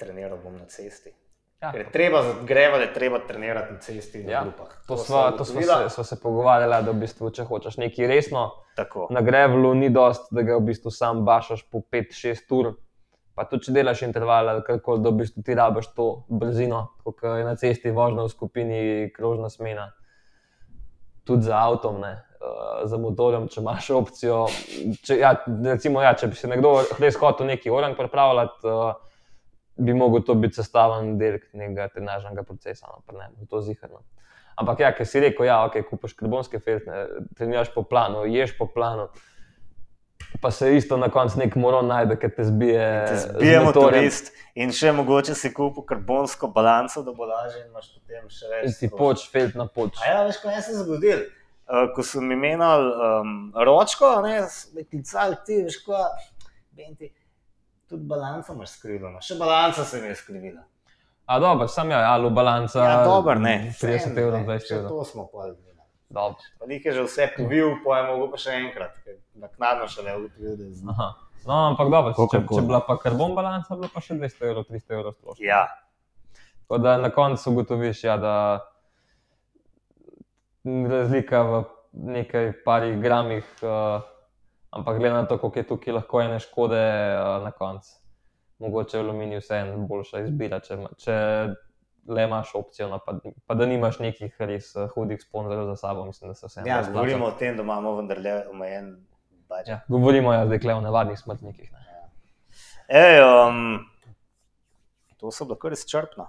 A: treniral bom na cesti.
B: Ja,
A: Ker je treba za grevale, treba trenirati na cesti in
B: Ja,
A: na grupah.
B: To
A: sva
B: sva, to sva, se, sva se pogovarjala, da v bistvu, če hočeš nekaj resno,
A: Tako.
B: na grevlu ni dost, da ga v bistvu sam bašaš po 5-6 ur. Pa tudi, če delaš interval ali kako, da v bistvu ti rabiš to brzino, kot je na cesti vožnja v skupini, krožna smena. Tudi za avtom, ne. Za motorjem, če imaš opcijo. Če, ja, recimo, ja, če bi se nekdo res hotel neki orang pripravljati, uh, bi mogel to biti sestaven del nekega trenažnega procesa, no, pa ne, to ziharno. Ampak ja, ker si rekel, ja, ok, kupaš karbonske feltne, treniraš po planu, ješ po planu. Pa se isto na koncu nek moron najde, ki te zbije.
A: Te
B: z
A: zbijemo
B: motorjem.
A: turist in še mogoče si kupil karbonsko balanco, da bo lažje in imaš potem še
B: In
A: več.
B: si
A: stroškov.
B: poč, felt na poč.
A: A ja, veš, kaj se je zgodilo? Uh, ko so mi menjali um, ročko, a ne, me klicali ti, veš, kaj, Benti, tudi balanco imaš skrivljeno, še balanca se mi je skrivila.
B: A dobro, sam ja, alu balanca.
A: Ja, dober, ne.
B: 30
A: vseeno,
B: evrov,
A: ne,
B: 20
A: še
B: evrov.
A: To smo pa.
B: Dobro.
A: Pa njih je že vse povil, pa je mogel pa še enkrat, ker naknadno še ne ugotovil, da je znal.
B: Aha. No, ampak dobro, če, če bila pa karbon balanca, bila pa še 200 evrov, 300 evrov stroškov.
A: Ja,
B: Tako da na koncu ugotoviš, ja, da razlika v nekaj parih gramih, uh, ampak glede na to, koliko je tukaj lahko ene škode uh, na koncu. Mogoče je aluminij vseeno boljša izbira, če, če le imaš opcijo, no, pa, pa da nimaš nekih res uh, hudih sponzorjev za sabo, mislim, da se vseeno.
A: ja govorimo o tem, da imamo vendarle omejen budžet.
B: Ja, govorimo ja, zdaj le o navadnih smrtnikih. Ne.
A: Ej, um, to so bila kar izčrpna.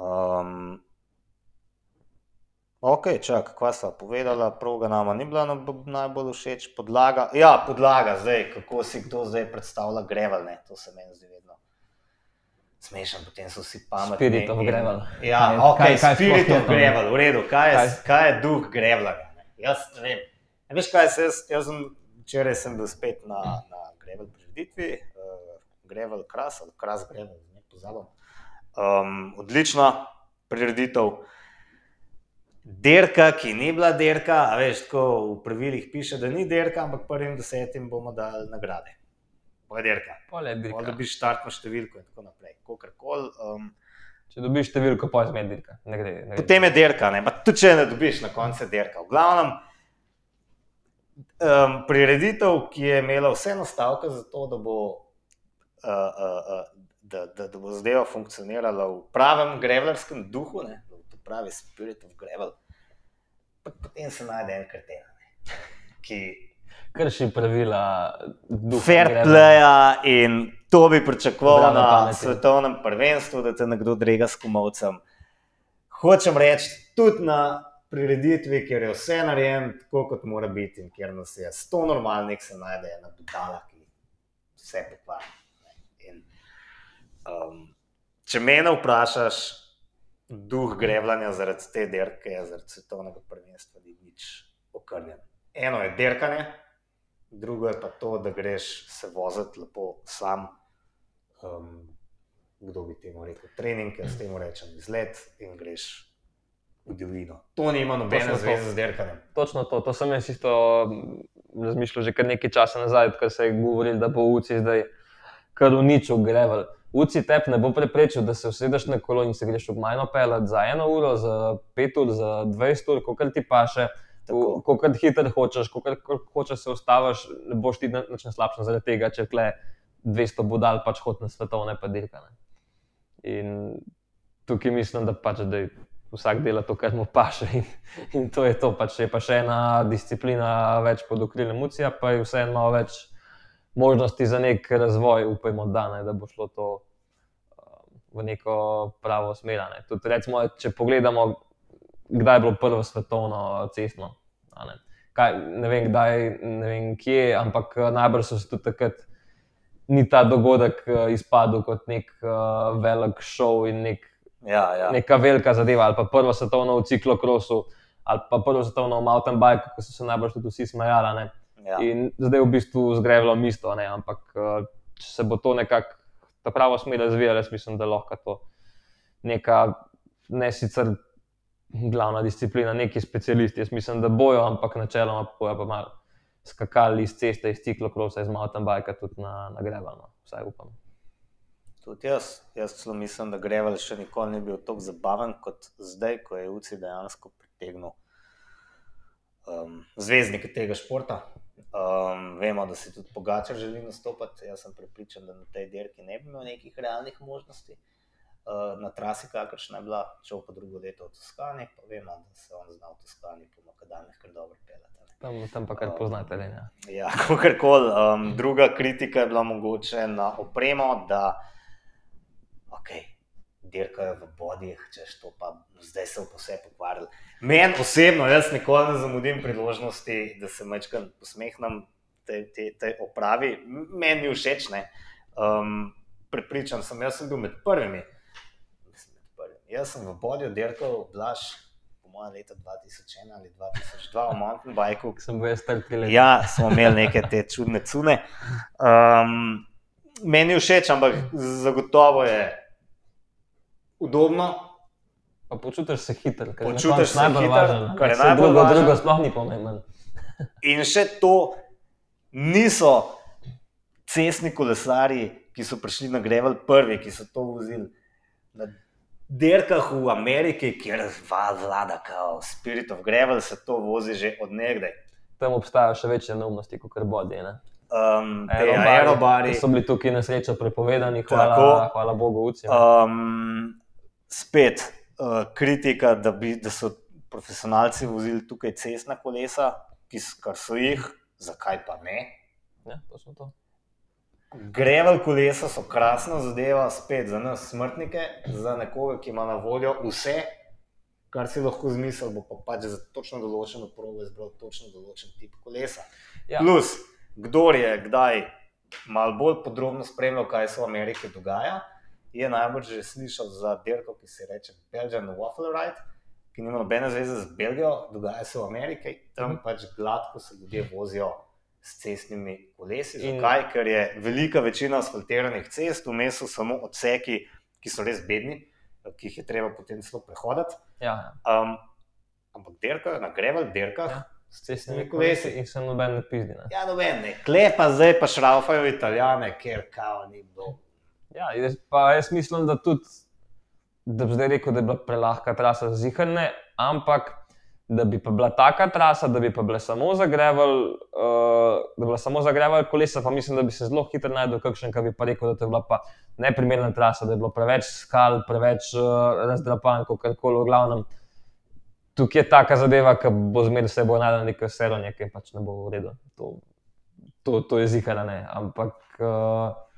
A: Um, ok, čak, kva sva povedala, proga nama ni bila najbolj všeč, podlaga. Ja, podlaga, zdaj, kako si kdo zdaj predstavlja grevel, ne, to se meni zdi vedno. Smešen, potem so vsi pametni.
B: Spirit of gravel.
A: Ja,
B: Kaj-
A: ok,
B: kaj- kaj
A: spirit of
B: ne?
A: gravel, v redu, kaj je,
B: Kaj?
A: kaj je duh grevlaga? ne? Jaz ne vem. Ja, veš kaj, se jaz, jaz sem, včeraj sem bil spet na, na grevel prireditvi, uh, grevel kras ali kras grevel, ne pozabim. Um, odlična prireditev. Derka, ki ni bila derka, a veš, tako v pravilih piše, da ni derka, ampak prvim desetim bomo dali nagrade. Pa je derka.
B: Pol je
A: Pa
B: dirka.
A: dobiš štartno številko in tako naprej. Kakorkoli. Um,
B: Če dobiš številko, pa je dirka. Ne gre, ne gre.
A: Potem je derka, ne? pa tudi če ne dobiš, na koncu je derka. V glavnem, um, prireditev, ki je imela vse nastavke za to, da bo, uh, uh, uh, da, da, da bo zdaj funkcionirala v pravem grevlerskem duhu, ne? Pravi spirit of gravel. Pa potem se najde en kreten, ne? ki
B: krši pravila
A: fair playa in to bi pričakoval na
B: pameti.
A: svetovnem prvenstvu, da te nekdo drega s komovcem. Hočem reči, tudi na prireditvi, kjer je vse narejeno tako, kot mora biti, in kjer nas je sto normalnih, se najde ena budala, ki vse pokvari. Um, če me vprašaš, duh grevljanja zaradi te derke, zaradi svetovnega prvenstva, ni nič okrnjen. Eno je derkanje, drugo je pa to, da greš se voziti lepo sam um, kdo bi temu rekel, trening, jaz temu rečem izlet in greš v divjino. To nima nobene zveze z derkanjem.
B: Točno to, to sem jaz isto mm, razmišljal že kar nekaj časa nazaj, ko se je govorilo, da bo UCI zdaj kar uničil grevel. UCI tep ne bo preprečil, da se usedeš na kolo in se greš v majno pelat za eno uro, za pet ur, za 20 ur, kolikor ti paše.
A: Tako.
B: Kolikor hiter hočeš, kolikor hočeš se ustaviš, ne boš ti nič na slabšem zaradi tega, če kle 200 budal pač hod na svetovne pa dirkane. In tukaj mislim, da pač da vsak dela to, kar mu paše. In, in to je to, pač je pa še ena disciplina več pod okriljem UCI, pa je vseeno malo več možnosti za nek razvoj, upajmo, da, ne, da bo šlo to v neko pravo smer. Ne. Tudi, recimo, če pogledamo, kdaj je bilo prvo svetovno cestno. Ne. Kaj, ne vem, kdaj, ne vem kje, ampak najbrž so se tudi takrat. Ni ta dogodek izpadel kot nek uh, velik šov in nek
A: Ja, ja.
B: neka velika zadeva, ali pa prvo svetovno v ciklokrosu, ali pa prvo svetovno v mountain bikeu, ko so se najbrž tudi vsi smejali.
A: Ja.
B: In zdaj v bistvu zgrevalo isto, ne? ampak eh, če se bo to nekako ta pravo smer razvijalo, jaz mislim, da lahko to neka, ne sicer glavna disciplina, neki specialisti. Jaz mislim, da bojo, ampak načeloma bojo pa malo skakali iz ceste, iz ciklokrosa, iz mountain bikea tudi na, na grevalo, vsaj upam.
A: Tudi jaz, jaz celo mislim, da Grevel še nikoli ni bil tako zabaven kot zdaj, ko je UCI dejansko pritegnil um, zvezdnike tega športa. Um, vemo, da si tudi Pogačar želi nastopati. Jaz sem prepričan, da na tej dirki ne bi imel nekih realnih možnosti. Uh, na trasi, kakršna je bila, šel pa drugo leto v Toskani, pa vemo, da se on zna v Toskani po makadamih kar dobro pelati. ne.
B: Tam, tam pa kar poznate, le ne.
A: Ja, kakorkoli. Um, druga kritika je bila mogoče na opremo, da okay, dirkajo v bodih, češ to pa zdaj se bo vse pokvarilo. Meni osebno, jaz nikoli ne zamudim priložnosti, da se mečkam posmehnem tej, tej, tej opravi. Meni je všeč, ne. Um, prepričan sem, jaz sem bil med prvimi. Mislim, med prvimi. Jaz sem v bodju dirkal, blaž, po mojem leta 2001 ali 2002 v mountain bikeu,
B: sem bil jaz tri leta.
A: Ja, smo imeli neke te čudne cune. Um, meni všeč, ampak zagotovo je udobno.
B: Pa počutiš se hiter, na
A: Počutiš se
B: najbolj
A: hiter,
B: važno.
A: kar je najbolj
B: drugo,
A: važno.
B: drugo sploh ni pomembno.
A: In še to niso cestni kolesari, ki so prišli na Grevel prvi, ki so to vozili. Na dirkah v Ameriki, kjer vlada kao Spirit of Gravel, se to vozi že od nekdaj.
B: Tam obstajajo še večje neumnosti kot bodi. Ne?
A: Um, te
B: Aerobari,
A: aerobari.
B: so bili tukaj na srečo prepovedani,
A: Tako.
B: hvala, hvala Bogu, uci.
A: Um, spet uh, kritika, da, bi, da so profesionalci vozili tukaj cestna kolesa, ki so jih, zakaj pa ne.
B: Ja, točno to.
A: Grevel kolesa so krasna zadeva, spet za nas, smrtnike, za nekoga, ki ima na voljo vse, kar si lahko zmislil, bo pa pač za točno določeno progo izbral točno določen tip kolesa.
B: Ja.
A: Plus, kdo je kdaj malo bolj podrobno spremljal, kaj se v Ameriki dogaja, je najbrž že slišal za dirko, ki se reče Belgian Waffle Ride, ki nima nobene zveze z Belgijo, dogaja se v Ameriki, tam
B: Mhm.
A: pač gladko se ljudje vozijo s cestnimi kolesi.
B: In-
A: Zakaj? Ker je velika večina asfaltiranih cest, vmes so samo odseki, ki so res bedni, ki jih je treba potem celo prehoditi.
B: Ja,
A: Um, ampak dirkajo na grevel dirkah.
B: Ja. s cestnimi
A: kolesi.
B: kolesi in se noben ne pizdi. Ne?
A: Ja, noben ne. Klepa zdaj pa šraufajo italijane, ker kao ni bilo.
B: Ja, jaz, pa jaz mislim, da tudi, da bi zdaj rekel, da je bila prelahka trasa zihrne, ampak da bi pa bila taka trasa, da bi pa bila samo za grevel, uh, da bi bila samo za grevel kolesa, pa mislim, da bi se zelo hitro najdel kakšen, ki bi pa rekel, da to je bila pa neprimerna trasa, da je bilo preveč skal, preveč uh, razdrapan, kar koli v glavnem. Tukaj je taka zadeva, ki bo zmeraj se bo najdel neko seronje, ki pač ne bo v redu. To, to, to je zihar, ne. Ampak uh,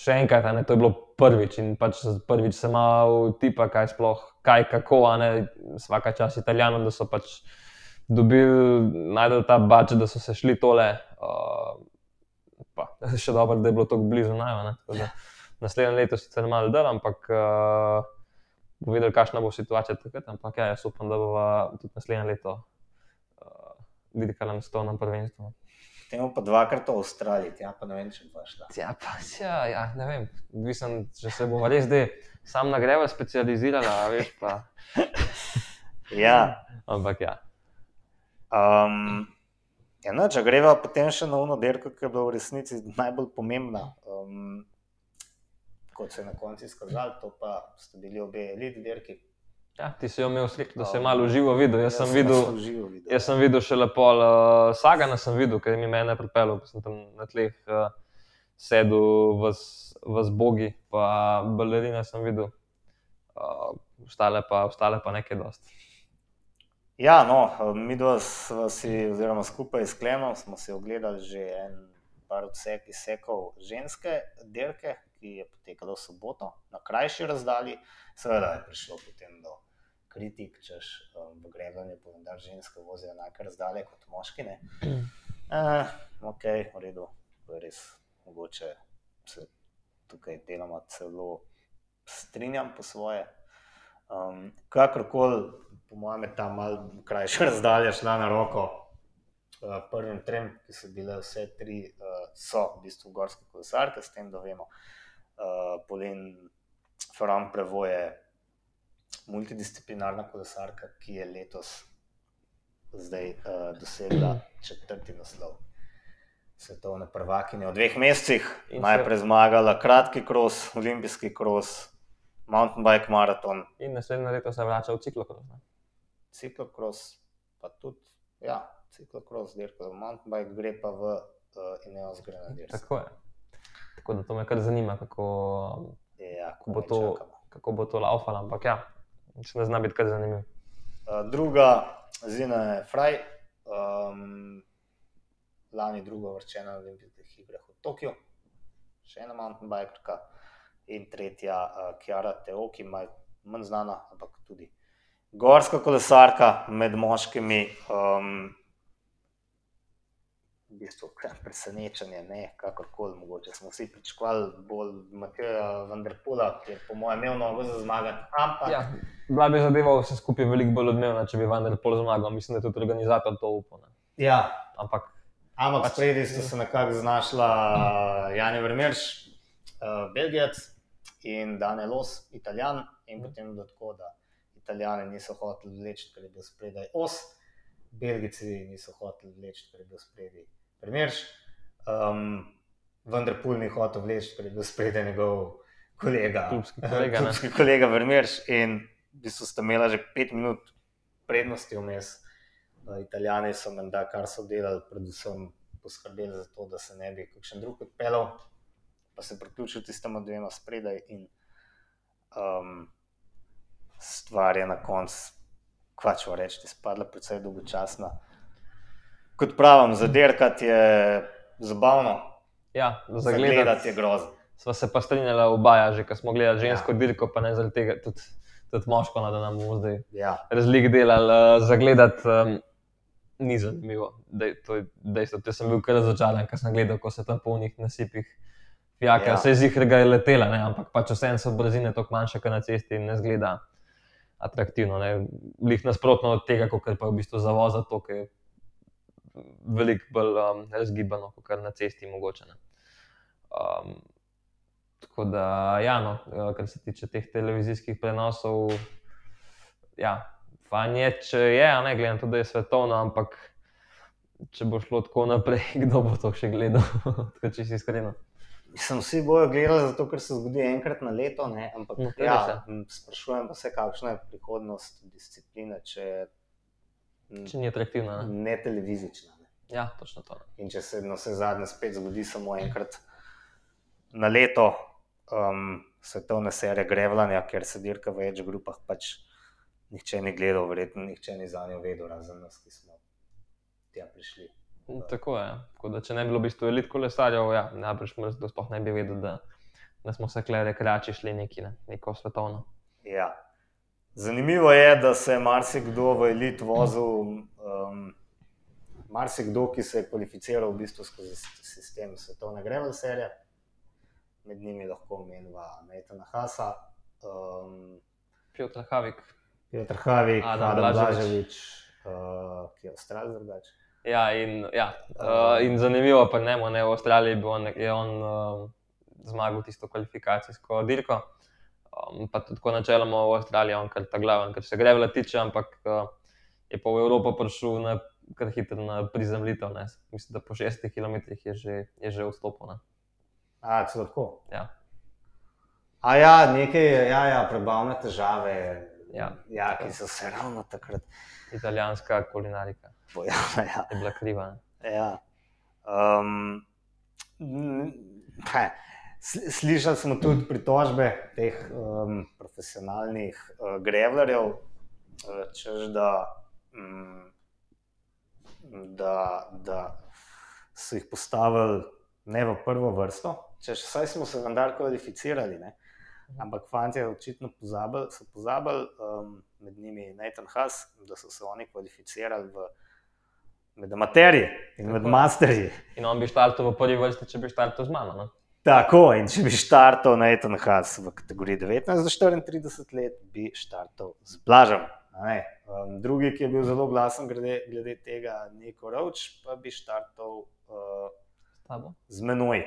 B: še enkrat, ne, to je bilo prvič in pač prvič sem imel tipa, kaj sploh, kaj kako, a ne, vsaka čas italijanom, da so pač dobili, najdel ta bač, da so se šli tole. Uh, pa, še dobro, da je bilo tako blizu naj. Naslednje leto sicer malo dal, ampak uh, bomo videli, kakšna bo situacija takrat. Ampak ja, jaz upam, da bo tudi naslednje leto uh, videl, kaj nam to na prvenstvu.
A: Potem pa dvakrat v Avstraliji, tja pa ne vem, če bo šla.
B: Ja, pa ja, ja, ne vem, mislim, če se bo res zdaj sam na greva specializirala, a veš pa.
A: Ja,
B: Ampak ja.
A: um, ja no, če greva potem še na uno dirko, ki je bila v resnici najbolj pomembna. Um, kot se je na koncu izkazalo, to pa sta bili obe elite dirki.
B: Ja. Ti si jo imel sliko, da si jo malo v živo videl. Jaz sem
A: vas
B: videl,
A: živo videl.
B: jaz sem videl še lepo, uh, Sagana sem videl, ker mi je mene pripeljal, ko sem tam na tleh uh, sedel v, zbogi, pa balerine sem videl. Uh, ostale, pa, ostale pa nekaj dosti.
A: Ja, no, mi dva sva si, oziroma skupaj s Klemom, smo si ogledali že en par odsek izsekov ženske dirke, ki je potekala v soboto na krajši razdalji. Seveda je prišlo potem do kritik, češ um, v grebanju, pa vendar ženske vozijo enake razdalje kot moški. Ne? Eh, ok, v redu, to je res mogoče se tukaj deloma celo strinjam po svoje. Um, kakorkoli, po mojem, je ta malce krajša razdalja šla na roko uh, prvim trem, ki so bile vse tri, uh, so v bistvu gorske kolesarke, s tem, da vemo, uh, Polin Ferran Prevo je multidisciplinarna kolesarka, ki je letos zdaj uh, dosegla četrti naslov. Svetovne prvakinje v dveh mesecih,
B: In
A: najprej zmagala kratki kros, olimpijski kros, mountain bike maraton,
B: In naslednje leto se vrača v ciklokros. ne.
A: ciklokros, pa tudi, ja, ciklokros, dirka v mountain bike, gre pa v uh, Ineos Grenadiers.
B: Tako je. Tako da to me kar zanima, kako,
A: Ja,
B: kako, bo, to,
A: čakamo.
B: kako bo to laufalo. Ampak ja, se ne zna biti kar zanimivo.
A: Uh, druga, Zina je Fraj, um, lani druga vrčena na olimpijskih igrah v Tokiu, še ena mountain bikerka, in tretja, uh, Kjara Teoki, malo manj znana, ampak tudi gorska kolesarka med moškimi. Um, v bistvu kar presenečenje, ne, kakorkoli, mogoče smo vsi pričakovali bolj Mateja Vanderpula, ki je po mojem imel nogo za zmagati, ampak
B: Ja, bila bi zadeva vse skupaj veliko bolj odmevna, če bi vendar pol zmagal. Mislim, da je tudi organizator to upal. ne.
A: ja,
B: Ampak
A: Ampak
B: Pač-
A: spredi sta se nekako znašla Jani Vermeerš, uh, Belgijec in Dane Los, Italijan. In potem bilo tako, da Italijani niso hoteli vleči, ker je bil spredaj os, Belgijci niso hoteli vleči, ker je bil spredaj Vermeerš. Um, vendar Pul ni hotel vleči, ker je bil spredaj njegov kolega,
B: Klubski kolega,
A: klubski kolega Vermeerš. In v bistvu sta imela že pet minut prednosti vmes. Italijani so menda, kar so delali, predvsem poskrbeli za to, da se ne bi kakšen drug odpeljal, pa se priključil tistemu dvema spredaj. In um, stvar je na koncu, kvačo reči, spadla precej dolgočasna. Kot pravim, zadirkati je zabavno,
B: ja,
A: zagledati
B: zagledati
A: je grozno.
B: Sva se pa strinjala obaja, že ko smo gledali
A: Ja.
B: žensko ja. dirko, pa ne zaradi tega, tudi, tudi moško, da nam bomo zdaj
A: Ja,
B: razlik delali. Uh, zagledati um, ni zanimivo, Dej, to je dejstvo. Jaz sem bil kar razočaran, ko sem gledal, ko se tam po njih nasipih fijaka,
A: Ja.
B: ja. vse iz jih je letela, ne? ampak pač vseeno so brzine tako manjše, kot na cesti in ne zgleda atraktivno. Ne? Lih nasprotno od tega, kot pa je v bistvu zavoza to, ki je veliko bolj um, razgibano, kot na cesti mogoče. Ne? Um, tako da, ja, no, eh, kar se tiče teh televizijskih prenosov, ja, fajn je, če je, a ne glede na to, da je svetovno, ampak če bo šlo tako naprej, kdo bo to še gledal, tako če si iskreno.
A: Mislim, vsi bojo gledali, zato ker se zgodi enkrat na leto, ne? ampak
B: No,
A: ja, m, sprašujem pa se, kakšna je prihodnost discipline, če
B: Če ni atraktivno. Ne?
A: ne televizična. Ne?
B: Ja, točno to. Ne.
A: In če se na vse zadnje spet zgodi samo enkrat na leto, um, svetovne serije grevljanja, ker se dirka v več grupah, pač nihče ni gledal, verjetno nihče ni za njo vedel, razen nas, ki smo tja prišli.
B: Tako je. Tako da, če ne bi bilo v bistvu elit kolesarjev, ja, najbrž mrzlo sploh ne bi vedel, da, da smo se kle rekreači šli neki, ne, neko svetovno.
A: Ja. Zanimivo je, da se je marsikdo v elit vozil, um, marsikdo, ki se je kvalificiral v bistvu skozi sistem svetovne grevel serije. Med njimi lahko omenjava Natana Hasa, um,
B: Piotr Havik,
A: Petr Havik,
B: Adam
A: Adam. Blaževič, uh, ki je avstralec drugače.
B: Ja, in, ja, uh, in zanimivo pa ne, ne, v Avstraliji je, on, je on uh, zmagal tisto kvalifikacijsko dirko. Um, pa tako načeloma v Avstraliji je on kar ta glaven, ker se grevla tiče, ampak uh, je pa v Evropo prišel na kar hiter na prizemljitev. Ne. Mislim, da po šestih kilometrih je že, je že vstopil. Ne.
A: A, celo tako.
B: Ja.
A: A ja, nekaj, ja, ja, prebavne težave,
B: Ja.
A: ja, ki so se ravno takrat
B: Italijanska kulinarika
A: pojavile. Ja.
B: je bila kriva. Ne.
A: Ja. Um, n- kaj, sl- slišali smo tudi pritožbe teh um, profesionalnih uh, grevlerjev, uh, da, um, da, da so jih postavili ne v prvo vrsto. Češ, saj smo se vendar kvalificirali, ne? ampak fanti očitno pozabili, so pozabili, um, med njimi Nathan Haas, da so se oni kvalificirali v med amaterji in med
B: Tako.
A: masterji.
B: In on bi štartal v prvi vrsti, če bi štartal z mano. Ne.
A: Tako, in če bi štartal Nathan Haas v kategoriji 19 do 34 let, bi štartal z Blažem. Um, drugi, ki je bil zelo glasen glede, glede tega, Niko Roč, pa bi štartal uh,
B: tabo.
A: z menoj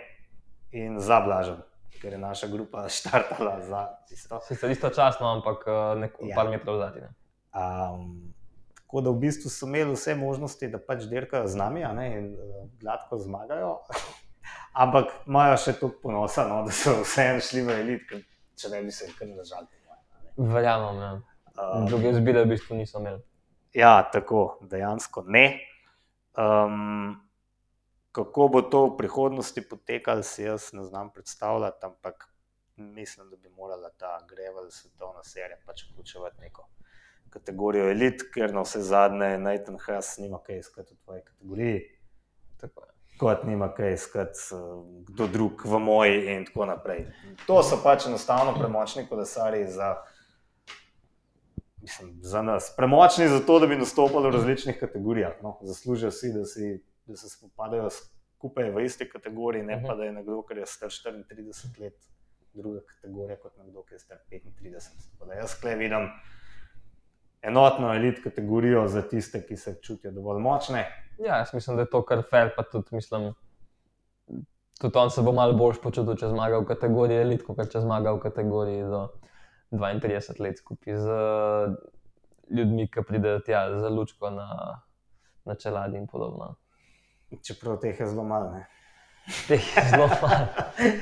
A: in za Blažem, ker je naša grupa štartala za tisto.
B: Sicer istočasno, ampak uh, neko
A: Ja.
B: par metrov zadnji.
A: Um, tako da v bistvu so imeli vse možnosti, da pač dirkajo z nami ne, in uh, gladko zmagajo. Ampak imajo še toliko ponosa, no, da so vseeno šli v elit, ker če ne bi se kar držali.
B: Verjamem. Ja.
A: Um,
B: Druge izbire v bistvu niso imeli.
A: ja, tako, dejansko ne. Um, kako bo to v prihodnosti potekalo, si jaz ne znam predstavljati, ampak mislim, da bi morala ta Grevel svetovna serija pač vključevati neko kategorijo elit, ker na vse zadnje Nathan Haas nima kaj iskati v tvoji kategoriji,
B: Tako je.
A: Kot nima kaj iskati eh, kdo drug v moji in tako naprej. To so pač enostavno premočni kolesari za. Mislim, za nas. Premočni za to, da bi nastopili v različnih kategorijah. No. Zaslužijo si, da, si, da se spopadajo skupaj v isti kategoriji, ne pa da je nekdo, ki je star 34 let, druga kategorija kot nekdo, ki je star 35. Tako da jaz tukaj vidim enotno elit kategorijo za tiste, ki se čutijo dovolj močne.
B: Ja, jaz mislim, da je to kar fair, pa tudi mislim. Tudi on se bo malo bolj počutil, če zmaga v kategoriji elit, kot če zmaga v kategoriji do 32 let skupaj z eh, ljudmi, ki pridejo tja za lučko na, na čeladi in podobno.
A: Čeprav teh je zelo malo. Ne.
B: Teh je zelo malo,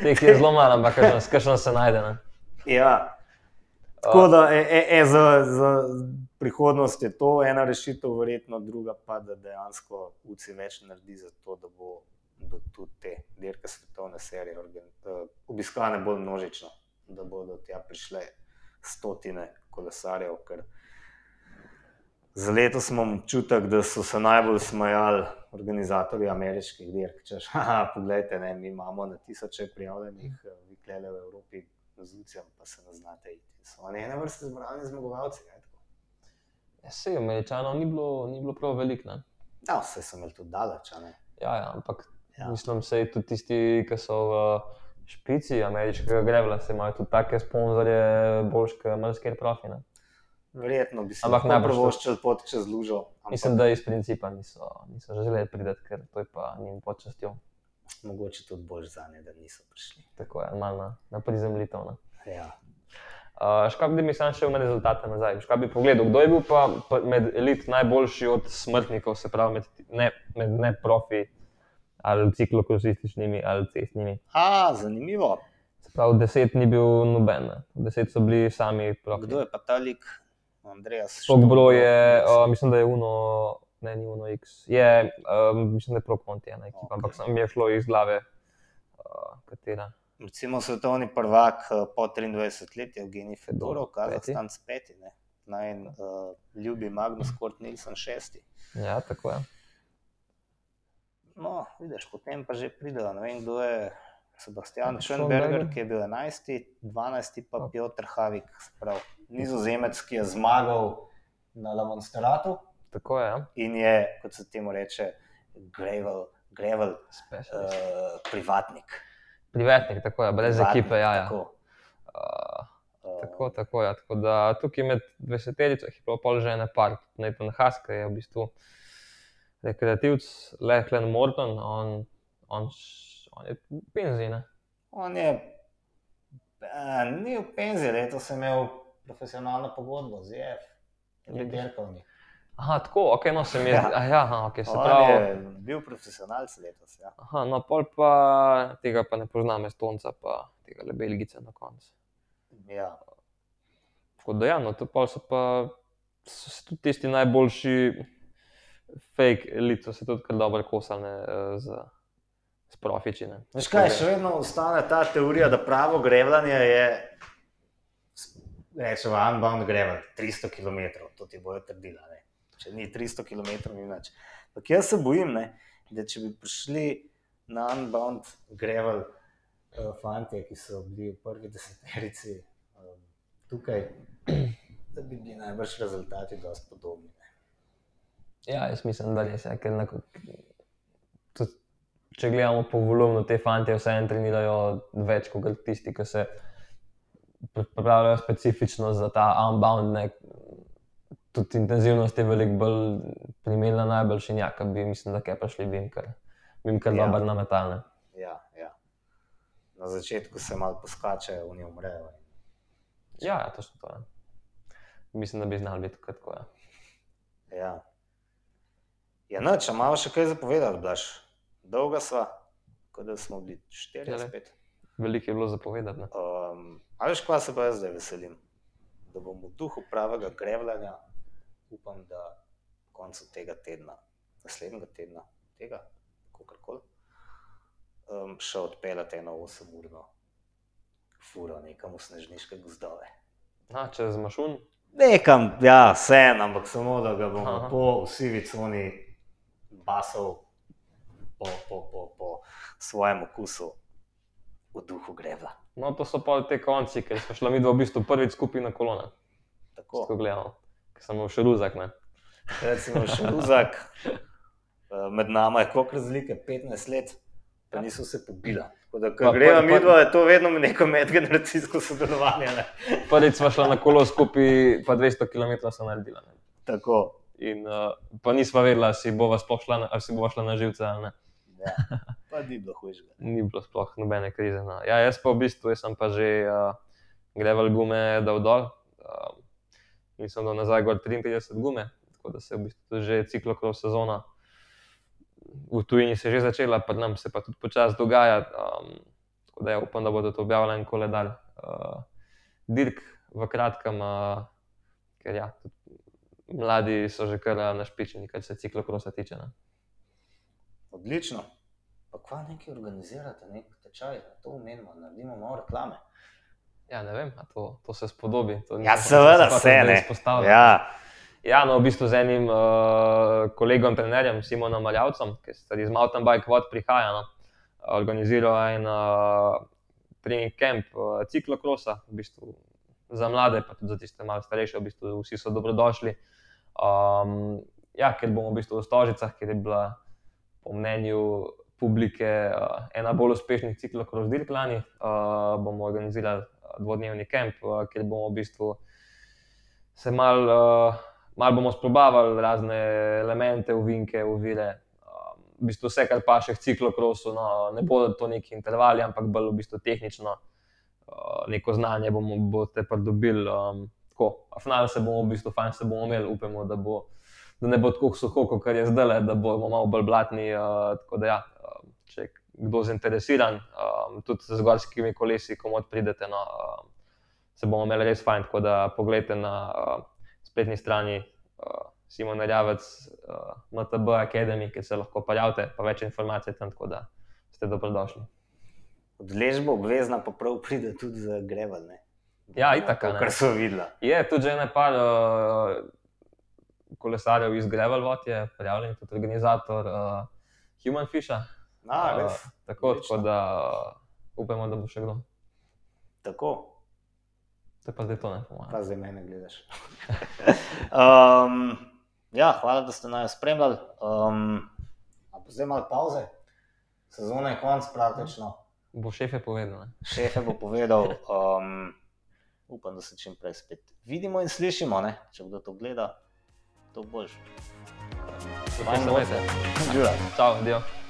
B: teh je zelo malo, ampak kakšno se najde. Ne?
A: Ja, Tako da e, e, e, za, za prihodnost je to ena rešitev, verjetno druga pa, da dejansko UCI več naredi za to, da bo da tudi te dirke svetovne serije eh, obiskane bolj množično, da bodo tja prišle stotine kolesarjev. Ker za letos imam občutek, da so se najbolj smejali organizatorji ameriških dirk. Češ, haha, poglejte, ne, mi imamo na tisoče prijavljenih, vi klele v Evropi z UCI-jem, pa se ne znate iti. So oni ene vrste zbrani zmagovalci.
B: Ja, sej, američanov ni bilo, ni bilo prav veliko. ne.
A: Ja, vse so imeli tudi daleč.
B: Ja, ja, ampak
A: Ja.
B: mislim, da tudi tisti, ki so v špici ameriškega grevla, se imajo tudi take sponzorje, boljše kot marsikaj profi. Ne?
A: Verjetno bi se lahko
B: najbrž to-
A: privoščili pot čez lužo. Ampak
B: Mislim, da iz principa niso, niso želeli priti, ker to je pa njim počastjo.
A: mogoče tudi bolj za ne, da niso prišli.
B: Tako je, malo na, na prizemljitev.
A: Ja.
B: Uh, škab bi mi sam šel med rezultate nazaj. Škab bi pogledal, kdo je bil pa, med elit najboljši od smrtnikov, se pravi med, ne, med ne profi ali ciklokrosističnimi ali cestnimi.
A: A, zanimivo.
B: Se pravi, deset ni bil noben, deset so bili sami profi.
A: Kdo je pa ta lik? Andreas.
B: Tok broj je, uh, mislim, da je Uno, ne, ni Uno X. Je, um, mislim, da je Prokonti ena ekipa, okay. ampak sam mi je šlo iz glave, uh, katera.
A: Recimo svetovni prvak eh, po 23 let Evgenij Fedorov. Kazahstan peti. Ne? Naj uh, ljubi Magnus Kort Nilsen šesti.
B: Ja, tako je.
A: No, vidiš, potem pa že pridejo. Ne vem, kdo je Sebastian Schoenberger, ki je bil 11, 12 pa
B: Ok.
A: Piotr Havik, sprav, nizozemec, ki je zmagal na La Monsteratu
B: Tako je, ja.
A: in je, kot se temu reče, gravel, gravel
B: Specialist.
A: uh, privatnik.
B: Privetnik, tako je, brez
A: Privatnik,
B: ekipe, ja. ja.
A: Tako,
B: Uh,
A: uh,
B: tako, tako, ja. tako da tukaj med 20-terico je bilo pol že ene par, Nathan Haas, ki je v bistvu rekreativc Lehlen Morton, on, on, on je v penziji. Ne?
A: On je, a, ni v penziji, letos je imel profesionalno pogodbo z JF, ni
B: Vidiš. Aha, tako, ok, no se mi je.
A: Ja.
B: Ja. Aha, okay, se
A: On
B: pravi.
A: je bil profesionalc letos. Ja.
B: Aha, no, pol pa tega pa ne poznam, Estonca, pa tega le Belgica na koncu.
A: Ja.
B: Tako da, ja, no, to pol so pa so se tudi tisti najboljši fake elite, so se tudi kar dobro kosali ne, eh, z, z profiči. Ne.
A: Veš kaj, še vedno ostane ta teorija, da pravo grevljanje je, rečemo, unbound grevel, 300 km, to ti bojo trdila. Ne? Če ni 300 km, ni nič. Ampak jaz se bojim, ne, da če bi prišli na unbound grevel, uh, fanti, ki so bili v prvi deseterici um, tukaj, da bi bili najbrž rezultati dosti podobni. Ne?
B: Ja, jaz mislim, da res je, ker nekako, tudi, če gledamo po volumnu, te fante vseeno trenirajo več kot tisti, ki se pri- pripravljajo specifično za ta unbound. Ne. Tudi intenzivnost je veliko bolj primerna najboljši njaka, bi mislim, da kaj prišli, bi jim kar, bi jim kar
A: Ja.
B: ja. dobro nametalne.
A: Ja, ja. Na začetku se malo poskačejo, oni umrejo.
B: Ja, ja, točno to. Ja. Mislim, da bi znali biti tako. Ja.
A: Ja. Ja, noč, a imamo še kaj zapovedati, Blaž? Dolga sva, kot da smo bili štiri,
B: Jale.
A: spet.
B: Veliko je bilo zapovedati. ne.
A: Um, a veš, kva se pa jaz zdaj veselim? Da bom v duhu pravega grevljanja, upam, da koncu tega tedna, naslednjega tedna, tega, kakorkoli, um, še odpeljati eno 8-urno furo nekam v snežniške gozdove.
B: A, čez mašun,
A: Nekam, ja, vseeno, ampak samo da ga bomo
B: Aha.
A: po sivi coni basal po, po, po, po svojem okusu v duhu grevla.
B: no to so pa te konci, ker smo šli mi dva v bistvu prvič skupaj na kolone.
A: Tako.
B: Tako gledamo, imel še ruzak. Ne.
A: Recimo še Ruzak, eh, med nami je koliko razlike, 15 let, pa niso se pobila. Tako da, ko
B: Pa-
A: greva
B: pa-
A: mi dva, je to vedno neko medgeneracijsko sodelovanje. Ne?
B: Prvič smo šli na kolo skupaj, pa 200 km so naredili. Ne.
A: Tako.
B: In uh, pa nismo vedeli, ali si bova sploh šla na, ali si bova šla na živce ali ne.
A: Ja. Pa ni bilo hujšega.
B: Ni bilo sploh nobene krize. No. Ja, jaz pa v bistvu sem pa že uh, greval gume dal dol. Uh, in sem dal nazaj gor 33 gume, tako da se je v bistvu že ciklokros sezona v tujini se je že začela, pri nam se pa tudi počasi dogaja. Um, tako da ja, upam, da bodo to objavili en koledar. Uh, dirk v kratkem, uh, ker ja, mladi so že kar uh, našpičeni, kar se ciklokrosa tiče. Ne.
A: Odlično. Pa kva nekaj organizirate, nek tečaj, to umenimo, naredimo malo reklame.
B: Ja, ne vem, to, to se spodobi. To
A: Ja, seveda
B: nisem
A: se
B: hotel zdaj
A: ne.
B: izpostavljati.
A: Ja,
B: Ja, no, v bistvu z enim uh, kolegom, trenerjem Simonom Maljavcem, ki se iz Mountain Bike Vod prihaja, no, organiziral en uh, trening camp uh, ciklokrosa, v bistvu za mlade, pa tudi za tiste malo starejše, v bistvu vsi so dobrodošli. Um, ja, ker bomo v bistvu v Stožicah, ker je bila po mnenju publike uh, ena bolj uspešnih ciklokros dirk lani, uh, bomo organizirali dvodnevni kamp, uh, kjer bomo v bistvu se mal, uh, mal bomo sprobavali razne elemente, uvinke, ovire. Um, v bistvu vse, kar pa še v ciklokrosu, no, ne bodo to neki intervali, ampak bolj v bistvu tehnično. Neko znanje bomo boste pridobili. Um, tako, a final se bomo v bistvu, fajn se bomo imeli, upamo, da, bo, da ne bo tako suho, kot je zdaj, da bomo malo bolj blatni. Uh, tako da, ja, če kdo zainteresiran, um, tudi z gorskimi kolesi, komod pridete, no, um, se bomo imeli res fajn. Tako da pogledajte na uh, spletni strani uh, Simon Rjavec, uh, MTB Academy, ki se lahko pojavite, pa več informacij tam, tako da ste dobrodošli.
A: odležba obvezna, pa prav pride tudi za greval. Ne?
B: Ja, itak.
A: Kar so videla.
B: Je tudi že nekaj uh, kolesarjev iz Gravelvot, je prijavljen kot organizator uh, Human Fisha.
A: A, res.
B: Uh, tako,
A: Odlično.
B: tako da upamo, da bo še kdo.
A: Tako.
B: To je pa zdaj to, ne po mojem.
A: Pa zdaj mene gledaš. um, ja, hvala, da ste nas spremljali. Um, a bo zdaj malo pauze, sezona je konc praktično.
B: Bo šef je povedal. Ne?
A: Šef je bo povedal, um, upam, da se čim prej spet vidimo in slišimo. Ne? Če kdo to gleda, to boš.
B: Lepo se imejte.
A: Žura.
B: Čau, adijo.